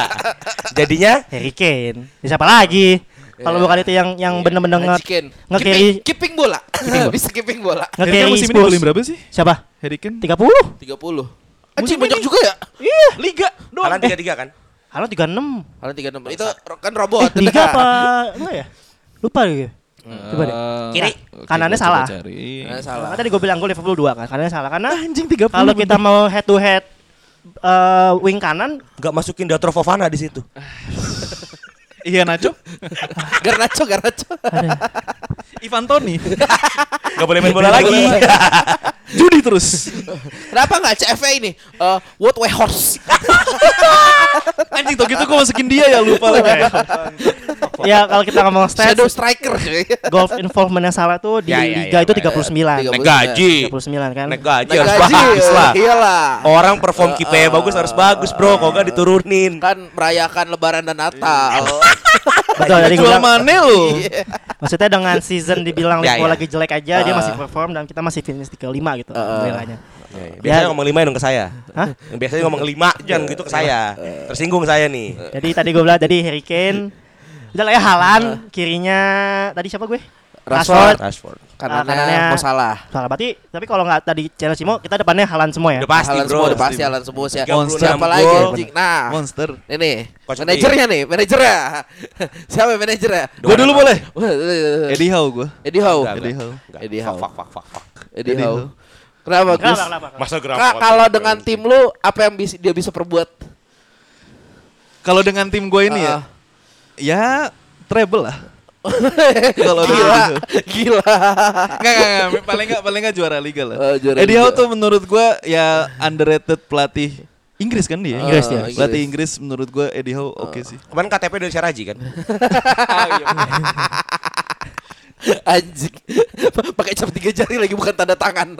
Jadinya Harry Kane. Ya, siapa lagi? Kalau Iya. bukan itu yang yang bener-bener nge Keeping, nge-carry keeping bola. Bisa keeping bola. Kane nge-carry musim ini golin berapa sih? Siapa? Harry Kane? 30. 30. Anjing banyak juga ya? Iya. Liga doang. Halan tiga-tiga kan? Halo 36. Kalau 36. Itu kan robot. Eh, Liga apa? Enggak ya? Lupa gitu. Coba deh. Eh, Kiri. oke, Kanannya salah. cari. Nah, salah. Kan tadi gue bilang gue Liverpool 2 kan. Karena salah karena Anjing 30. kalau kita mau head to head eh, wing kanan Gak masukin Datro Fofana di situ. Iya Nacho. Garnacho, Garnacho. Ivan Toni. Gak boleh main bola lagi. Judi terus. Kenapa nggak CFA ini? Eh, what way horse? Anjing tuh gitu gue masukin dia ya lupa lagi. ya kalau kita ngomong stats Shadow striker golf involvement yang salah tuh di Ya, ya, liga ya, itu ya, 39. Naik gaji. 39 kan. Naik gaji harus gaji, bagus lah. Iyalah. Orang perform kipe bagus harus bagus bro. Kok gak diturunin. Kan merayakan lebaran dan Natal. Betul tadi gue Jual bilang mana lu? maksudnya dengan season dibilang Ya, Liverpool ya. lagi jelek aja dia Uh. masih perform dan kita masih finish di kelima gitu Uh. nilainya. Biasanya Ya. ngomong lima dong ke saya. Hah? Biasanya ngomong lima jangan gitu ke saya. Tersinggung saya nih. Jadi tadi gue bilang tadi Harry Kane Udah lah ya Halan Kirinya Tadi siapa gue? Rashford. Rashford. Karena kanannya- mau salah. Salah berarti Tapi kalau nggak tadi Chelsea mau Kita depannya Halan semua ya Udah pasti Halan bro. semua udah pasti Halan semua sih. 36 Siapa lagi anjing? Nah, Monster. ini Coach manajernya nih, manajernya. Siapa manajernya? Gue dulu boleh. Eddie Eddie Howe gue. Eddie Howe. Eddie. Howe. Eddie Howe. fuck, fuck, fuck, fuck. Eddie Howe. Kenapa Gus? Kenapa kenapa Masa Kak, gerap kalau dengan tim lu apa yang bisa dia bisa perbuat? Kalau dengan tim gue ini ya, Ah. ya treble lah. Kalau gila, gitu. gila. Enggak, enggak, enggak, paling enggak paling enggak juara liga lah. Oh, juara Eddie Howe tuh menurut gue ya underrated pelatih Inggris kan dia? Inggris dia. Pelatih Inggris menurut gue Eddie Howe oke sih. Kemarin KTP dari Syaraji kan? Anjing. Pakai cap tiga jari lagi bukan tanda tangan.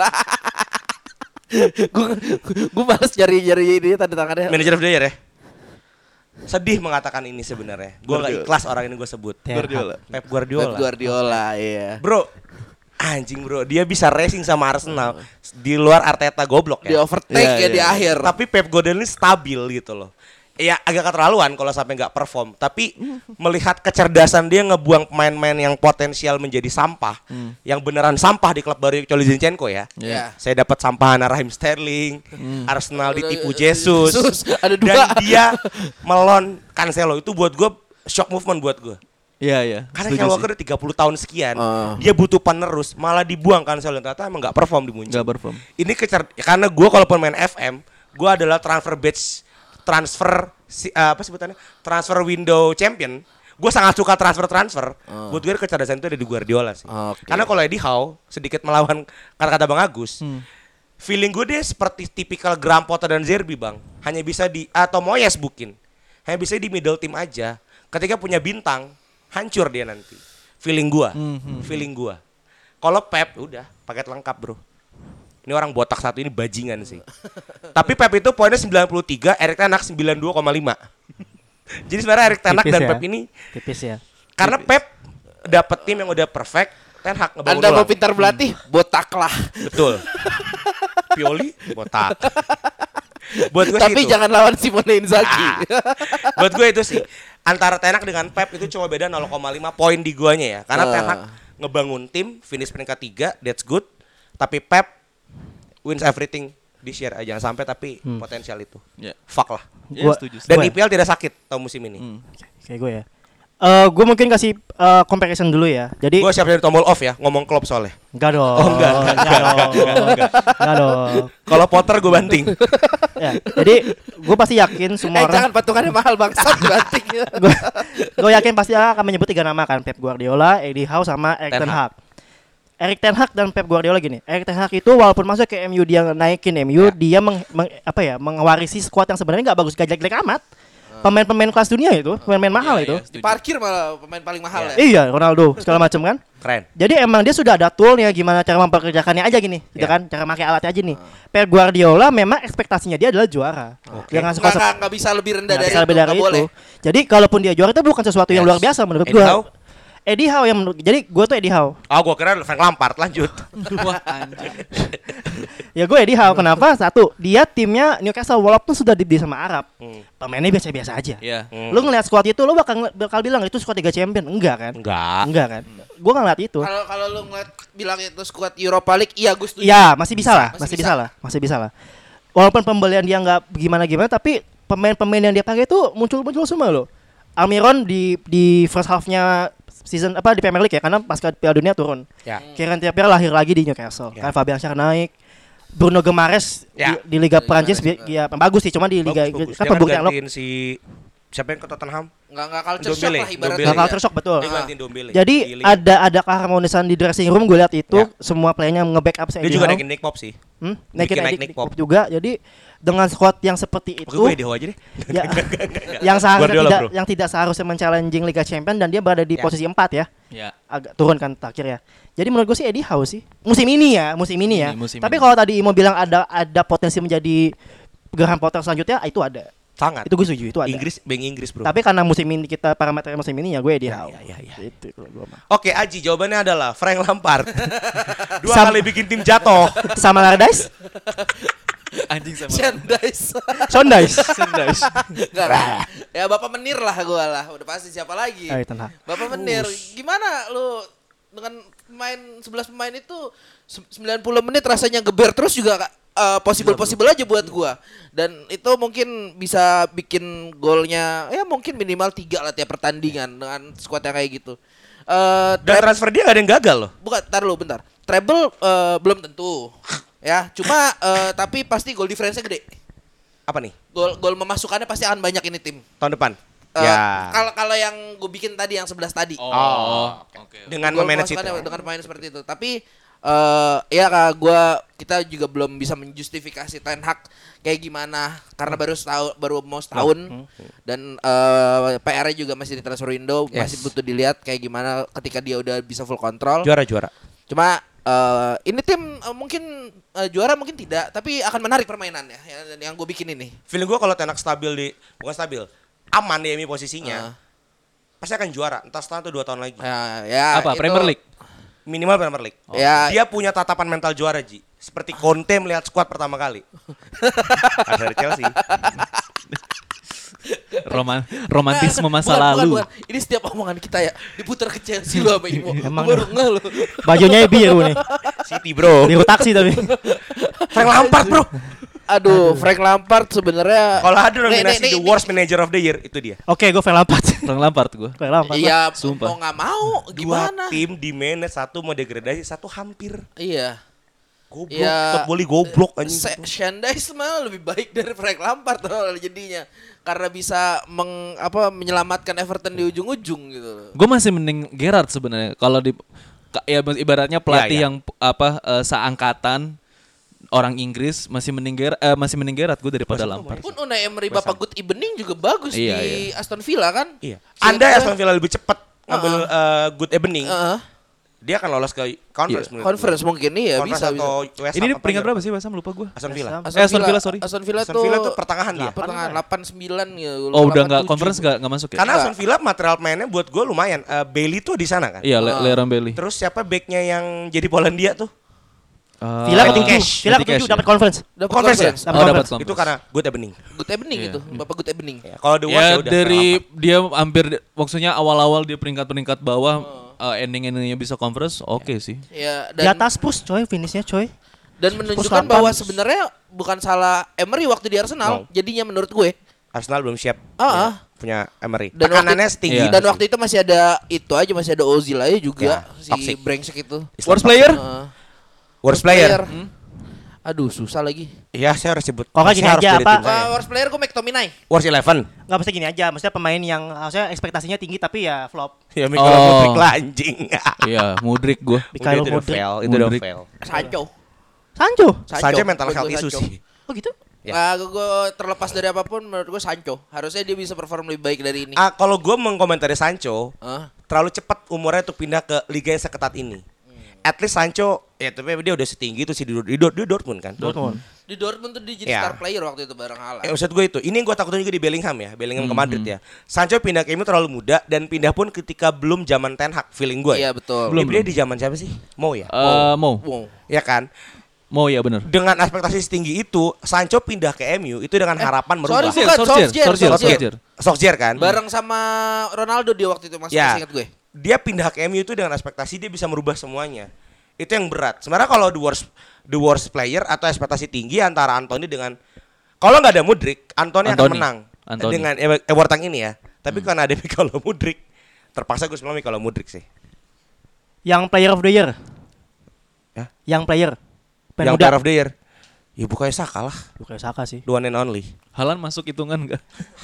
Gue gue males nyari-nyari ini tanda tangannya. Manager of the year ya? Sedih mengatakan ini sebenarnya. Gue gak Guardiola. ikhlas orang ini gue sebut. Guardiola. Pep Pep Guardiola. Guardiola, iya. Bro, anjing bro, dia bisa racing sama Arsenal di luar Arteta goblok Di ya. overtake Iya, ya iya. di akhir. Tapi Pep Guardiola ini stabil gitu loh. Ya agak keterlaluan kalau sampai nggak perform. Tapi melihat kecerdasan dia ngebuang pemain-pemain yang potensial menjadi sampah, yang beneran sampah di klub baru kecuali Zinchenko ya. Iya. Saya dapat sampahan Raheem Sterling, Arsenal ditipu Jesus, Jesus, ada dua. dan dia melon Cancelo itu buat gue shock movement buat gue. Iya, iya. Karena Kyle. Walker udah 30 tahun sekian, Ah. dia butuh penerus, malah dibuang Cancelo ternyata emang nggak perform di muncul. Nggak perform. Ini kecer karena gue kalau pemain FM, gue adalah transfer batch transfer si, eh, apa sebutannya transfer window champion. Gue sangat suka transfer transfer. Buat gue kecerdasan itu ada di Guardiola sih. Oke. Karena kalau Eddie Howe sedikit melawan kata-kata Bang Agus, feeling gue dia seperti tipikal Graham Potter dan Zerbi bang. Hanya bisa di atau Moyes bukin. Hanya bisa di middle team aja. Ketika punya bintang, hancur dia nanti. Feeling gua, feeling gua. Kalau Pep udah paket lengkap bro. Ini orang botak satu ini bajingan sih. Tapi Pep itu poinnya 93, Erik Ten Hag 92,5. Jadi sebenarnya Erik Ten Hag Tipis dan ya. Pep ini Tipis ya karena Pep dapet tim yang udah perfect, Ten Hag ngebangun Anda mau pintar berlatih, botaklah. Betul. Pioli botak. Buat gue Tapi sih itu. jangan lawan Simone Inzaghi. Buat gue itu sih. Antara Tenak dengan Pep itu cuma beda 0,5 poin di guanya ya. Karena Ah. Tenak ngebangun tim, finish peringkat 3, that's good. Tapi Pep wins everything di share aja. Jangan sampai tapi potensial itu. Ya. Fuck lah. Ya, Gua- setuju. Dan Gue- IPL tidak sakit tahun musim ini. Kayak gue ya Eh gue mungkin kasih eh, comparison dulu ya Jadi Gue siap dari tombol off ya, ngomong klub soalnya. Enggak dong Oh, enggak, enggak, Enggak dong Enggak dong Kalau Potter gue banting. ya, Jadi gue pasti yakin eh semua jangan orang patungannya mahal bangsat banting. gue yakin pasti akan menyebut tiga nama kan Pep Guardiola, Eddie Howe sama Erik Ten Ten Hag. Erik Ten Hag dan Pep Guardiola gini. Erik Ten Hag itu walaupun masuk ke MU dia naikin MU, dia meng, meng- apa ya, mewarisi skuad yang sebenarnya nggak bagus gak jelek-jelek amat. Pemain-pemain kelas dunia itu, pemain-pemain mahal Iya, itu. iya, setuju. Diparkir malah pemain paling mahal ya. Iya, Ronaldo segala macam kan. Keren. Jadi emang dia sudah ada toolnya gimana cara memperkerjakannya aja gini, gitu Ya. kan? Cara pakai alatnya aja nih. Pep Guardiola memang ekspektasinya dia adalah juara. Jangan suka Nggak, nggak, nggak bisa lebih rendah Nggak dari bisa lebih itu, dari nggak itu. boleh. Jadi kalaupun dia juara itu bukan sesuatu yang Yes. luar biasa menurut gua. Eddie Howe yang menurut jadi gue tuh Eddie Howe. Oh, gua kira Frank Lampard. Lanjut. Wah anjing. Ya gue Eddie Howe kenapa? Satu, dia timnya Newcastle walaupun sudah dibeli sama Arab. Hmm. Pemainnya biasa-biasa aja. Iya. Hmm. Lu ngeliat squad itu lu bakal bakal bilang itu squad Liga Champion. Enggak kan? Enggak. Enggak kan? Gue nggak ngeliat itu. Kalau kalau lu ngeliat bilang itu squad Europa League, iya gue setuju. Iya, masih bisa lah, Masih masih bisa. bisa lah, masih bisa lah. Walaupun pembelian dia nggak gimana-gimana, tapi pemain-pemain yang dia pakai itu muncul-muncul semua loh. Almiron di di first half-nya season apa di Premier League ya, karena pasca Piala Dunia turun. Ya. Kieran Trippier lahir lagi di Newcastle. Ya. Kan Fabian Schär naik. Bruno Gemares Ya. di, di Liga Liga Prancis Mahrez bi- ya bagus sih, cuma di Liga Bagus, bagus. kan Dia pembuktian gantiin si siapa yang ke Tottenham? Nggak nggak culture shock lah ibaratnya. Dombele. Nggak ya. culture shock betul. Dia Ah. gantiin Dombele. Jadi ada ada keharmonisan di dressing room gue lihat itu Ya. semua playernya nge-backup dia juga naikin Nick Pop sih. Hmm? Naikin naik Nick Pop. juga. Jadi dengan squad yang seperti itu Oke, gue aja deh. ya, yang seharusnya Guardiola, tidak bro. yang tidak seharusnya men-challenging Liga Champion dan dia berada di Ya. posisi 4 ya. Ya. Agak turun kan terakhir ya. Jadi menurut gue sih Eddie Howe sih. Musim ini ya, musim ini ya. Ini, musim Tapi kalau tadi Imo bilang ada ada potensi menjadi Graham Potter selanjutnya, itu ada. Sangat. Itu gue setuju, itu ada. Inggris, bank Inggris, Bro. Tapi karena musim ini kita parameter musim ini ya gue Eddie Ya, ya, ya, ya. Itu kalau gue mah. Oke, Aji, jawabannya adalah Frank Lampard. Dua Sam- kali bikin tim jatuh. Sama Lardais? Anjing sama. Sendais. Sendais. Lah. Ya Bapak Menir lah gua lah. Udah pasti siapa lagi? Ayo, tenang. Bapak Menir, gimana lu dengan pemain 11 pemain itu se- 90 menit rasanya geber terus juga Kak? Eh, possible possible aja buat gua dan itu mungkin bisa bikin golnya ya mungkin minimal tiga lah tiap pertandingan dengan squad yang kayak gitu. Eh Dan transfer dia gak ada yang gagal loh. bukan tar lu bentar. Treble eh, belum tentu. Ya, cuma eh, tapi pasti gol difference-nya gede. Apa nih? Gol gol memasukkannya pasti akan banyak ini tim. Tahun depan. Eh, ya. Kalau kalau yang gue bikin tadi yang 11 tadi. Oh. Oke. Dengan Gol memanage itu. pemasukannya dengan pemain seperti itu. Tapi eh ya kak gua kita juga belum bisa menjustifikasi Ten Hag kayak gimana karena baru setahun baru mau setahun dan eh PR-nya juga masih di transfer window Yes. masih butuh dilihat kayak gimana ketika dia udah bisa full kontrol. Juara-juara. Cuma eh ini tim eh, mungkin eh, juara mungkin tidak tapi akan menarik permainannya yang, yang gue bikin ini. Feeling gue kalau Tenak stabil di bukan stabil, aman di MI posisinya, Ah. pasti akan juara. Entah setahun atau dua tahun lagi. Ya, ya Apa? itu- Premier League. Minimal Premier League. Ya. Dia punya tatapan mental juara Ji. Seperti Conte melihat skuad pertama kali. Ada dari Chelsea. Roman romantisme masa Bukan, bukan, lalu. bukan. Ini setiap omongan kita ya diputar ke Chelsea lo sama Imo. Emang baru ngeh lo. Bajunya biru nih. City bro. Biru taksi tapi. Frank Lampard bro. Aduh, Frank Lampard sebenarnya Kalau ada Nih, nominasi nih, the nih, worst manager of the year itu dia. Oke, gue Frank Lampard. Frank Lampard gue. Frank Lampard. Iya, Sumpah. mau nggak mau Dua gimana? tim di manage satu mau degradasi, satu hampir. Iya. Goblok, Ya, Todd Bowley goblok anjing. Se- Shandais malah lebih baik dari Frank Lampard jadinya karena bisa meng, apa menyelamatkan Everton di ujung-ujung gitu. Gue masih mending Gerrard sebenarnya. Kalau di ya ibaratnya pelatih Iya, iya. yang apa eh, seangkatan orang Inggris masih mending Gerrard eh, masih mending Gerrard gue daripada Lampard. Pun Unai Emery Bapak Good Evening juga bagus Iya, di Aston Villa kan? Iya. Anda Aston Villa lebih cepat ngambil eh, good evening, Heeh. dia akan lolos ke conference. menurut Conference gue. mungkin iya Conference bisa bisa. West Ini peringkat ya? berapa sih Basam lupa gue. Aston Villa. Aston Eh, Aston Villa, sorry. Aston Villa Aston tuh Villa tuh pertengahan dia. Pertengahan 89 ya. Oh udah nggak 87. conference nggak nggak masuk ya? Karena Aston Villa material mainnya buat gue lumayan. Eh, Bailey tuh di sana kan. Iya, Le Ah. Leron Bailey. Terus siapa backnya yang jadi Polandia tuh? Eh, Villa ketujuh. Cash. Villa ketujuh dapat ya. conference. Dapat Conference ya? conference. Dapat Oh dapat conference. Itu karena good evening. Good evening Iya. itu, Bapak Good evening. Ya, Kalau the worst Ya ya udah. dari dia hampir maksudnya awal-awal dia peringkat-peringkat bawah eh, ending-endingnya bisa conference oke sih. Ya, Di atas push coy, finishnya coy. dan menunjukkan bahwa sebenarnya bukan salah Emery waktu di Arsenal, No. jadinya menurut gue. Arsenal belum siap. Ah, ya, ah. punya Emery. Dan Tekanannya waktu, setinggi. Iya. dan waktu itu masih ada itu aja masih ada Ozil aja juga Ya, si toxic. brengsek itu. Worst player? Heeh. Worst player. Hmm? Aduh, susah lagi. Iya, saya harus sebut. Nggak gini aja, dari apa? Uh, worst player gue McTominay. Worst eleven. Nggak mesti gini aja, maksudnya pemain yang harusnya ekspektasinya tinggi tapi ya flop. Ya Mikael Oh. Mudrik lah anjing. Iya, Mudrik gue. Mikhail Udah, itu Mudrik. fail, itu udah Mudrik. fail. Sancho. Sancho. Saja mental health issue Sancho. sih. Oh gitu? Ya. Nah, gue terlepas dari apa pun menurut gue Sancho. Harusnya dia bisa perform lebih baik dari ini. Ah, kalau gue mengkomentari Sancho, Hah? terlalu cepat umurnya untuk pindah ke liga yang seketat ini. Hmm. at least Sancho ya tapi dia udah setinggi itu sih di, di, di Dortmund kan. Dortmund. Di Dortmund tuh dia jadi Iya. star player waktu itu bareng Haaland. Eh, maksud gue itu, ini yang gue takutin juga di Bellingham ya, Bellingham ke Madrid ya. Sancho pindah ke MU terlalu muda dan pindah pun ketika belum zaman Ten Hag, feeling gue. Iya betul. Belum dia di zaman siapa sih? Mau ya? Eh, mau. Ya kan? mau ya bener. Dengan ekspektasi setinggi itu, Sancho pindah ke MU itu dengan harapan merubah. sorry, Solskjaer, bukan, Solskjaer, Solskjaer, Solskjaer, Solskjaer. Kan? Bareng sama Ronaldo dia waktu itu masih Ya. masih ingat gue. Dia pindah ke MU itu dengan ekspektasi dia bisa merubah semuanya. Itu yang berat. Sebenarnya kalau the worst the worst player atau ekspektasi tinggi antara Anthony dengan kalau nggak ada Mudrik, Anthony, akan Anthony. menang Anthony. dengan e- award tank ini ya. Tapi karena ada Mikalo Mudrik, terpaksa gue selalu Mikalo Mudrik sih. Yang player of the year. Ya? Yang player. Pemain yang muda. player of the year. Ya bukannya Saka lah, Bukan Saka sih. the one and only. Halan masuk hitungan enggak?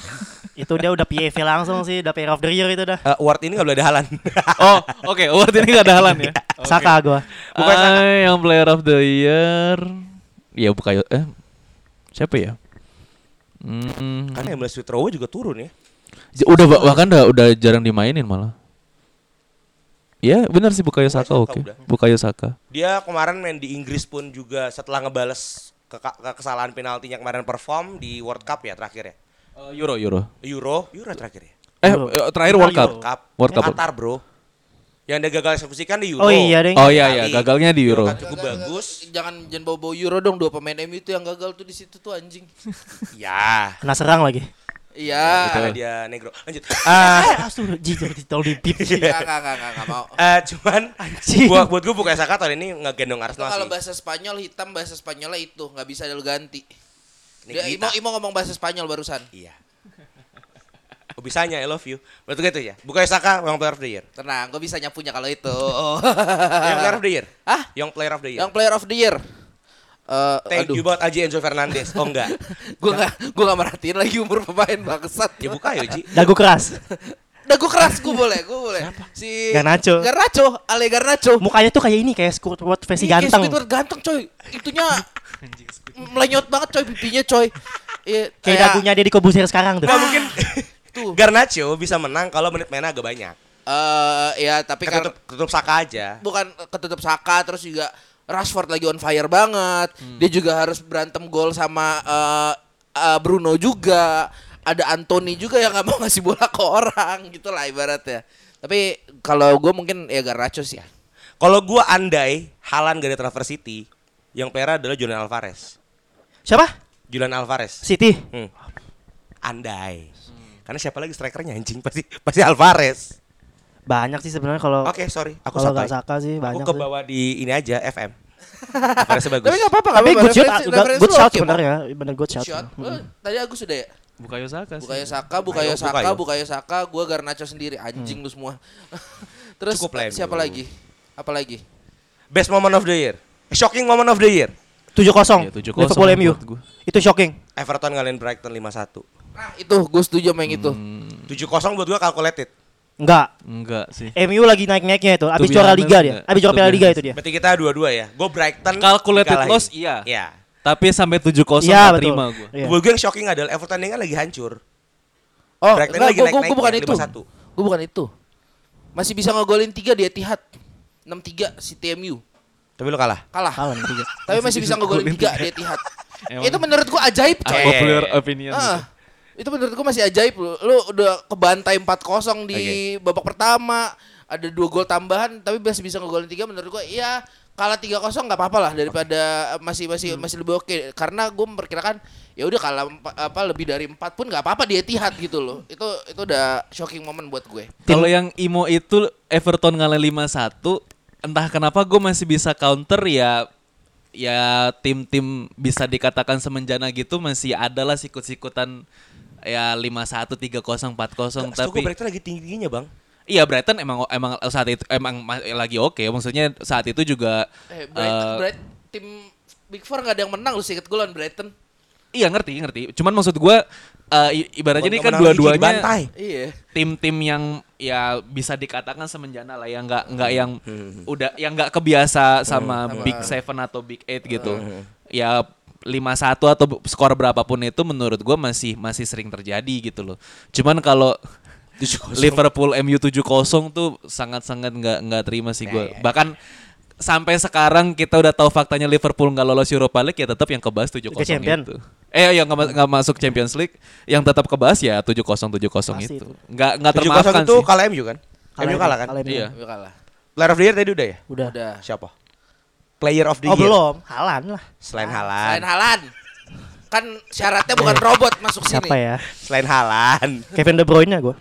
Itu dia udah PAV langsung sih, udah player of the year itu dah. Eh, award ini nggak boleh ada Halan. Oh, oke. Award ini gak ada Halan ya. Saka gua. Bukan Saka. Ah, yang player of the year. Ya bukan eh siapa ya? Hmm, Karena Emil Smith Rowe juga turun ya. j- udah bah- bahkan udah, udah jarang dimainin malah. Ya benar sih Bukayo Saka oke. udah. Bukayo Saka. Dia kemarin main di Inggris pun juga setelah ngebales ke, ke kesalahan penaltinya kemarin perform di World Cup ya terakhir ya. Eh, Euro Euro. Euro, Euro terakhir ya. Eh Euro. eh, terakhir World Cup. Euro. Cup. World Cup. Qatar, Bro. Yang dia gagal eksekusikan di Euro. Oh iya deh. Oh iya iya, gagalnya di Euro. kan cukup bagus. Jangan jangan bawa-bawa Euro dong dua pemain MU itu yang gagal tuh di situ tuh anjing. Ya. Kena serang lagi. Iya. Karena dia negro. Lanjut. Ah, aduh, jijik ditol di pip. Enggak enggak enggak enggak mau. Eh cuman Anjing. buat buat gue bukan Saka tahun ini ngegendong Arsenal kalau bahasa Spanyol hitam bahasa Spanyolnya itu nggak bisa lu ganti. Dia. Imo Imo ngomong bahasa Spanyol barusan. Iya. Oh, bisanya I love you. Berarti gitu ya. Bukan Saka yang player of the year. Tenang, gue bisa nyapunya kalau itu. yang player of the year. Hah? Yang player of the year. Yang player of the year. Eh, Thank you banget Aji Enzo Fernandez. Oh enggak. gue gak gue gak merhatiin lagi umur pemain bangsat. Ya buka ya Ji. Dagu keras. Udah gue keras gue boleh, gue boleh. Si Garnacho. Garnacho, Ale Garnacho. Mukanya tuh kayak ini kayak Squidward versi Iya, kayak ganteng. Squidward ganteng coy. Itunya melenyot banget coy pipinya coy. Iya, Kayak dagunya dia di Kobusir sekarang tuh. Nggak mungkin. Tuh. Garnacho bisa menang kalau menit mainnya agak banyak. Eh ya tapi kan Ketutup, ketutup Saka aja. bukan ketutup Saka terus juga Rashford lagi on fire banget. Dia juga harus berantem gol sama eh, eh, Bruno juga. Ada Anthony juga yang nggak mau ngasih bola ke orang gitu lah ibaratnya. Tapi kalau gue mungkin ya Garnacho sih. Kalau gua andai Halan gak ada transfer City, yang player adalah Julian Alvarez. Siapa? Julian Alvarez. City. Hmm. Andai. Karena siapa lagi strikernya anjing pasti pasti Alvarez. Banyak sih sebenarnya kalau Oke, sorry. Aku kalau nggak Saka sih banyak. Aku ke sih. bawah di ini aja FM. Alvarez bagus. Tapi nggak apa-apa Tapi apa-apa. good shot, Referensi- good, referensi shot sebenarnya. Bener good shot. Hmm. Tadi aku sudah ya. Bukayo Saka sih. Bukayo Saka, Bukayo Bukayo, Saka, Bukayo. Bukayo Saka, gue Garnacho sendiri anjing lu semua. Terus Cukup siapa lagi? Apa lagi? Best moment of the year. Eh, Shocking moment of the year. 7-0. Iya, 7-0 Liverpool MU. Itu shocking. Everton ngalahin Brighton 5-1. Nah, itu gue setuju sama yang itu. Hmm, 7-0 buat gua calculated. Enggak. enggak sih. MU lagi naik-naiknya itu. Abis juara liga dia. Abis juara Piala Liga itu dia. Berarti kita dua-dua ya. Gue Brighton Calculated dikalahin. loss, iya. Iya. Tapi sampai 7-0 Iya, nggak betul. terima gue. Iya. Buat gue yang shocking adalah Everton ini kan lagi hancur. Oh, Brighton enggak, lagi gue naik-naiknya, bukan itu. 5-1. Gue bukan itu. Masih bisa ngegolin 3 di Etihad. 6-3 si TMU. Tapi lu kalah. Kalah. Kalah nih tiga. Tapi masih bisa ngegolin 3 di Etihad. Itu menurut gue ajaib, coy. Unpopular opinion. Ah, itu menurut gue masih ajaib lu. Lu udah kebantai 4-0 di babak pertama, ada dua gol tambahan tapi masih bisa ngegolin 3 menurut gue ya kalah 3-0 nggak apa-apa lah daripada masih masih masih lebih oke karena gue memperkirakan ya udah kalah apa lebih dari 4 pun nggak apa-apa di Etihad gitu loh. Itu itu udah shocking moment buat gue. Kalau yang Imo itu Everton ngalahin 5-1, entah kenapa gue masih bisa counter ya ya tim-tim bisa dikatakan semenjana gitu masih ada lah sikut-sikutan ya 5-1, 3-0, 4-0 Tapi tapi Brighton lagi tinggi-tingginya, Bang. iya Brighton emang emang saat itu emang ma- lagi oke maksudnya saat itu juga Eh, Brighton, eh, Bright- tim Big Four nggak ada yang menang lu seket golan Brighton. iya ngerti ngerti cuman maksud gue i- ibaratnya ini kan dua-duanya dibantai. Iya. tim-tim yang ya bisa dikatakan semenjana lah yang nggak nggak yang udah yang nggak kebiasa sama Big Seven atau Big Eight gitu ya 5-1 atau skor berapapun itu menurut gue masih masih sering terjadi gitu loh cuman kalau Liverpool MU 7-0 tuh sangat-sangat nggak nggak terima sih gue bahkan sampai sekarang kita udah tahu faktanya Liverpool nggak lolos Europa League ya tetap yang kebahas 7-0 Liga Champion. itu. Eh yang nggak ma- nggak masuk Champions League yang tetap kebahas ya 7-0 7-0 Pasti itu. itu. Nggak nggak 7-0 termaafkan itu sih. kalah MU kan? MU kalah kan? Kalah MU. Iya. Kalah. Player of the year tadi udah ya? Udah. Udah. Siapa? Player of the Oh year. belum, Halan lah. Selain Selain Halan. Halan. Kan syaratnya bukan robot masuk sini. Siapa ya? Selain Halan. Kevin De Bruyne gue.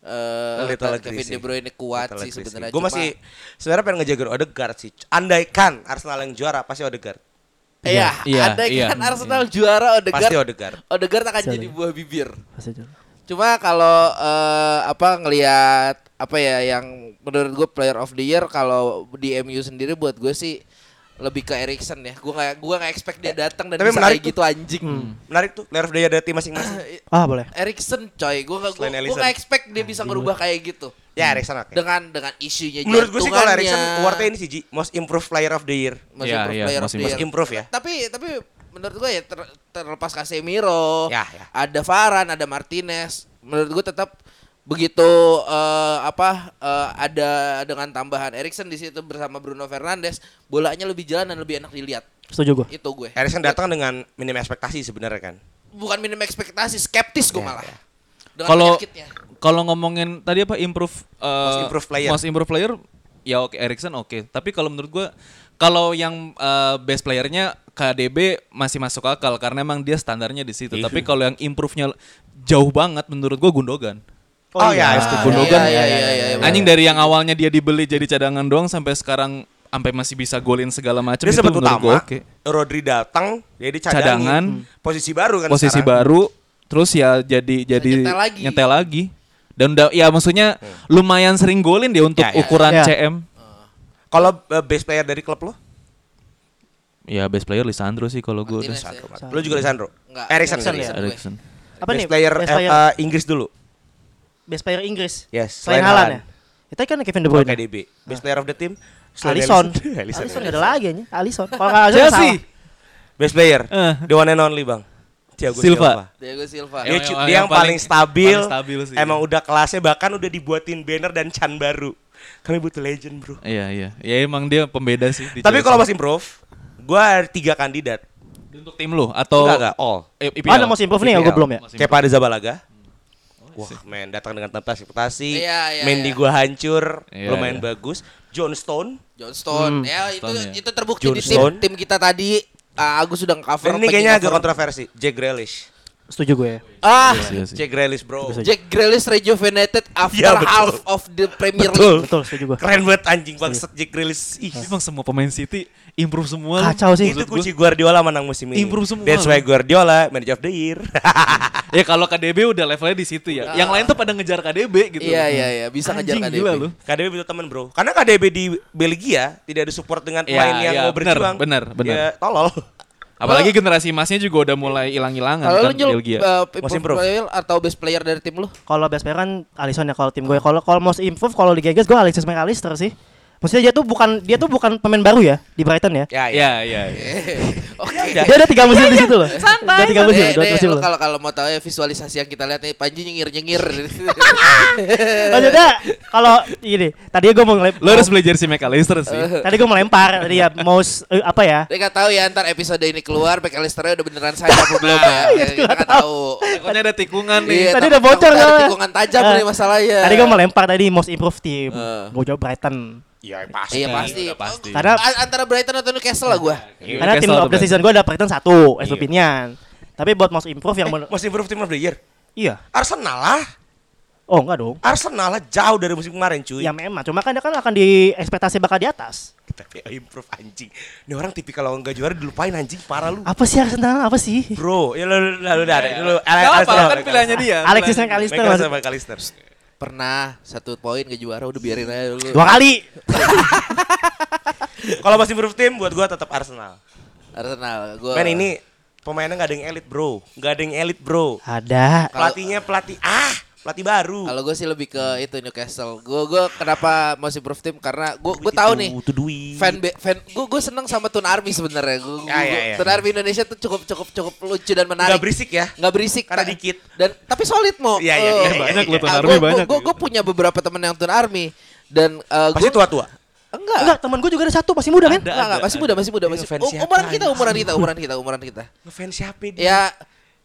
Eh, Little Kevin De Bruyne kuat sih sebenarnya. Gue masih sebenarnya pengen ngejaga Odegaard sih. Andaikan Arsenal yang juara pasti Odegaard. Iya, Iya, ada iya. kan Arsenal juara Odegaard. Pasti Odegaard. Odegaard akan Pasti jadi buah bibir. Pasti dulu. Cuma kalau eh, apa ngelihat apa ya yang menurut gue player of the year kalau di MU sendiri buat gue sih lebih ke Erikson ya. Gue nggak gue nggak expect dia datang dan Tapi bisa menarik kayak gitu anjing. Menarik tuh player of the year dari tim masing-masing. Ah boleh. Erikson coy, gue Selain gue nggak expect dia bisa ngerubah kayak gitu ya Erikson oke. dengan dengan isunya Menurut gue sih kalau. Erikson awardnya ini sih Ji, most improved player of the year. Most Iya, improved iya, player of most the Most year. improve ya. Tapi tapi menurut gue ya ter- terlepas Casemiro, Ya, ya. ada Varane, ada Martinez. Menurut gue tetap begitu eh, apa eh, ada dengan tambahan Erikson di situ bersama Bruno Fernandes, bolanya lebih jalan dan lebih enak dilihat. Setuju gue. Itu gue. Erikson datang dengan minim ekspektasi sebenarnya kan. Bukan minim ekspektasi, skeptis gue Ya, malah. ya. Kalau kalau ngomongin tadi apa improve uh, Most improved player. most improved player ya oke Erikson oke. Tapi kalau menurut gua kalau yang uh, best playernya KDB masih masuk akal karena emang dia standarnya di situ. Iya. Tapi kalau yang improve-nya jauh banget menurut gua Gundogan. Oh, ya, iya. setuju. Gundogan. Iya, iya, iya, iya, iya. Anjing dari yang awalnya dia dibeli jadi cadangan doang sampai sekarang sampai masih bisa golin segala macam itu gua utama. oke. Rodri datang, jadi cadangin. Cadangan. Posisi baru kan Posisi sekarang. baru terus ya jadi jadi nyetel lagi. nyetel lagi. Dan udah ya maksudnya lumayan sering golin dia untuk Ya, ya. ukuran Ya. CM. Kalau uh, best player dari klub lo? Ya best player Lisandro sih kalau gue ya. Lo juga Lisandro? Enggak, Erikson. Erikson Erikson. ya. Erikson. Apa best nih? player, best player, uh, Inggris dulu. Best player Inggris. Yes, Selain selain Halan Haaland. ya. Itu kan Kevin De Bruyne. KDB. Best player of the team? Selain Alisson. Alisson. Alisson ada lagi aja. Alisson. Kalau nggak Alisson Chelsea. salah. Best player. Eh. The one and only bang. Thiago Silva. Diego Silva. Dia, Yang- cu- yang- dia yang yang paling, paling- stabil. paling stabil sih. Emang udah kelasnya bahkan udah dibuatin banner dan can baru. Kami butuh legend bro. Iya iya. Ya emang dia pembeda sih. di Tapi kalau masih improve, gua ada tiga kandidat. untuk tim lu atau Enggak enggak all. Eh, Oh, ada most improve nih ya, gue IPL. belum ya. Kayak pada Zabalaga. Wah, men datang dengan tanpa ekspektasi. Iya, iya, Mendy iya. gua hancur, Iya, lumayan iya. bagus. John Stone. John Stone. Hmm, ya itu Stone, ya. itu terbukti John di tim Stone. tim kita tadi. Ah, Agus sudah cover. Ini kayaknya agak kontroversi. Jack Grealish. Setuju gue. Ah, Iya sih. Jack Grealish bro. Jack Grealish rejuvenated after Iya, betul. half of the Premier League. Betul. Betul, setuju gue. Keren banget anjing bangsat Jack Grealish. Ih, Emang semua pemain City improve semua. Kacau sih. itu kunci Guardiola menang musim ini. Improve semua. That's why Guardiola manager of the year. Ya kalau KDB udah levelnya di situ ya. Yang lain tuh pada ngejar KDB gitu. Iya iya iya bisa ngejar Anjing, KDB. gila lu. KDB butuh teman bro. Karena KDB di Belgia tidak ada support dengan Iya, pemain yang iya, mau benar, berjuang. benar, benar. Ya, tolol. Apalagi generasi emasnya juga udah mulai hilang-hilangan Kalau kan lu Belgia. uh, Most improve atau best player dari tim lu? Kalau best player kan Alisson ya kalau tim gue. Kalau kalau most improve kalau di Gegas gue Alexis McAllister sih. Maksudnya dia tuh bukan dia tuh bukan pemain baru ya di Brighton ya. Ya, ya. Iya, iya. iya. Oke. Dia ada tiga musim di situ loh. Santai. Dia tiga musim, dua nih, musim loh. kalau kalau mau tahu ya visualisasi yang kita lihat nih Panji nyengir nyengir. Maksudnya kalau ini tadi gue mau ngelempar. Lo harus beli jersey McAllister sih. Tadi gue melempar tadi ya most eh, apa ya? Dia nggak tahu ya ntar episode ini keluar McAllister udah beneran saya apa belum ya. Ya, Kita nggak tahu. Takutnya ada tikungan nih. Iya, Tadi udah bocor ada soalnya. tikungan tajam Eh, nih masalahnya. Tadi gue melempar tadi most improve tim. Eh. Gue jawab Brighton. Ya pasti. Iya pasti. udah pasti. Karena- A- antara Brighton atau Newcastle lah gua. Karena tim Newcastle of the season gue ada Brighton satu, Iya. Estupinian. Tapi buat most improve yang Eh, most improved team of the year. iya. Arsenal lah. Oh enggak dong. Arsenal lah jauh dari musim kemarin cuy. Ya memang, cuma kan dia kan akan di ekspektasi bakal di atas. Tapi improve anjing. Ini orang tipikal kalau nggak juara dilupain anjing parah lu. Apa sih Arsenal? Apa sih? Bro, ya lu lu lu udah ada. Lu Gak apa, kan pilihannya dia. Alexis Pilihan- McAllister Michael masih sama McAllister. Pernah satu poin ke juara udah biarin aja dulu. dua kali. Kalau masih improve tim buat gua tetap Arsenal. Arsenal. Gua Men ini pemainnya nggak ada yang elit bro, nggak ada yang elit bro. Ada. Pelatihnya pelatih ah pelatih baru. Kalau gue sih lebih ke itu Newcastle. Gue gue kenapa masih improve tim karena gue gue tahu nih Itu duit. fan be- fan gue gue seneng sama Tun Army sebenarnya. Gue Ya, ya, ya. Tun Army Indonesia tuh cukup cukup cukup lucu dan menarik. Nggak berisik ya. Nggak berisik Karena Ta- dikit. dan tapi solid mau. Iya, iya, iya, banyak iya. lu Tun Army banyak. Gue gue punya beberapa temen yang Tun Army dan uh, Pasti tua-tua. Enggak. Enggak, teman gue juga ada satu masih muda kan? Ada, Enggak, enggak, masih muda, masih muda, masih um- umuran kita, umuran kita, umuran kita, umuran kita. Ngefans siapa dia? Ya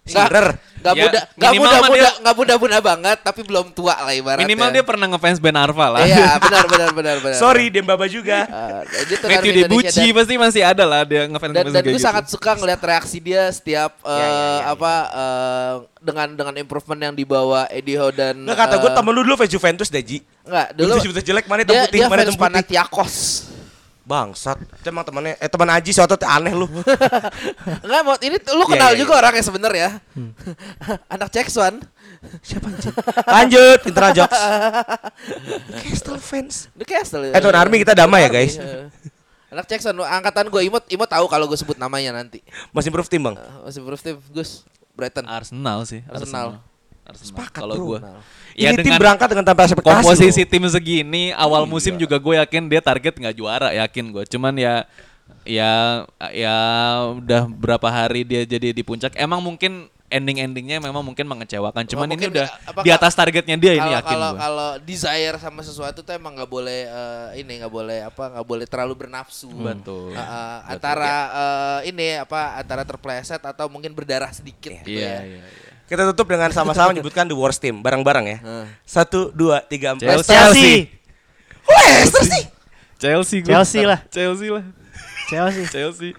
Shearer. Enggak Ya, muda, enggak minimal muda, muda, dia- enggak muda-muda banget, tapi belum tua lah ibaratnya. Minimal dia pernah ngefans Ben Arfa lah. Iya, benar, benar, benar, benar. Sorry, Dembaba juga. Uh, Matthew Debucci pasti masih ada lah dia ngefans dan, dan gue gitu. sangat suka ngeliat reaksi dia setiap Ya, eh, ya, ya, apa eh, dengan dengan improvement yang dibawa Eddie Howe dan Nggak kata gue eh, temen lu dulu fans Juventus deh Ji. enggak Dulu Juventus jelek mana hitam dia, putih dia mana fans hitam putih. Panathinaikos Bangsat. Itu emang temannya eh teman Aji suatu aneh lu. enggak mau ini lu Iya, kenal iya, juga iya. orangnya sebenarnya anak Jackson Siapa anjing? Lanjut, internal jokes. Castle fans. The Castle Eh, Tuan Army kita damai ya, guys. Iya. anak Jackson angkatan gue Imut Imut tahu kalau gue sebut namanya nanti Masih improve tim, Bang. Eh, masih Bruce Tim Gus Brighton Arsenal sih. Arsenal. Arsenal. Sepakat, Kalau bro. Gue. Ini tim berangkat dengan tanpa ekspektasi. komposisi loh. tim segini awal musim juga gue yakin dia target nggak juara yakin gue cuman ya ya ya udah berapa hari dia jadi di puncak emang mungkin ending-endingnya memang mungkin mengecewakan cuman ini mungkin udah ya, apakah- di atas targetnya dia ini kalau yakin kalau gue kalau desire sama sesuatu tuh emang nggak boleh eh, ini nggak boleh apa nggak boleh terlalu bernafsu Betul. Uh, uh, antara eh, ini apa antara terpleset atau mungkin berdarah sedikit gitu iya ya. iya iya. Kita tutup dengan sama-sama menyebutkan the worst team bareng-bareng ya. Satu, dua, tiga, empat. Chelsea. Chelsea. Leicester sih. Chelsea gue Chelsea lah. Chelsea lah Chelsea. Chelsea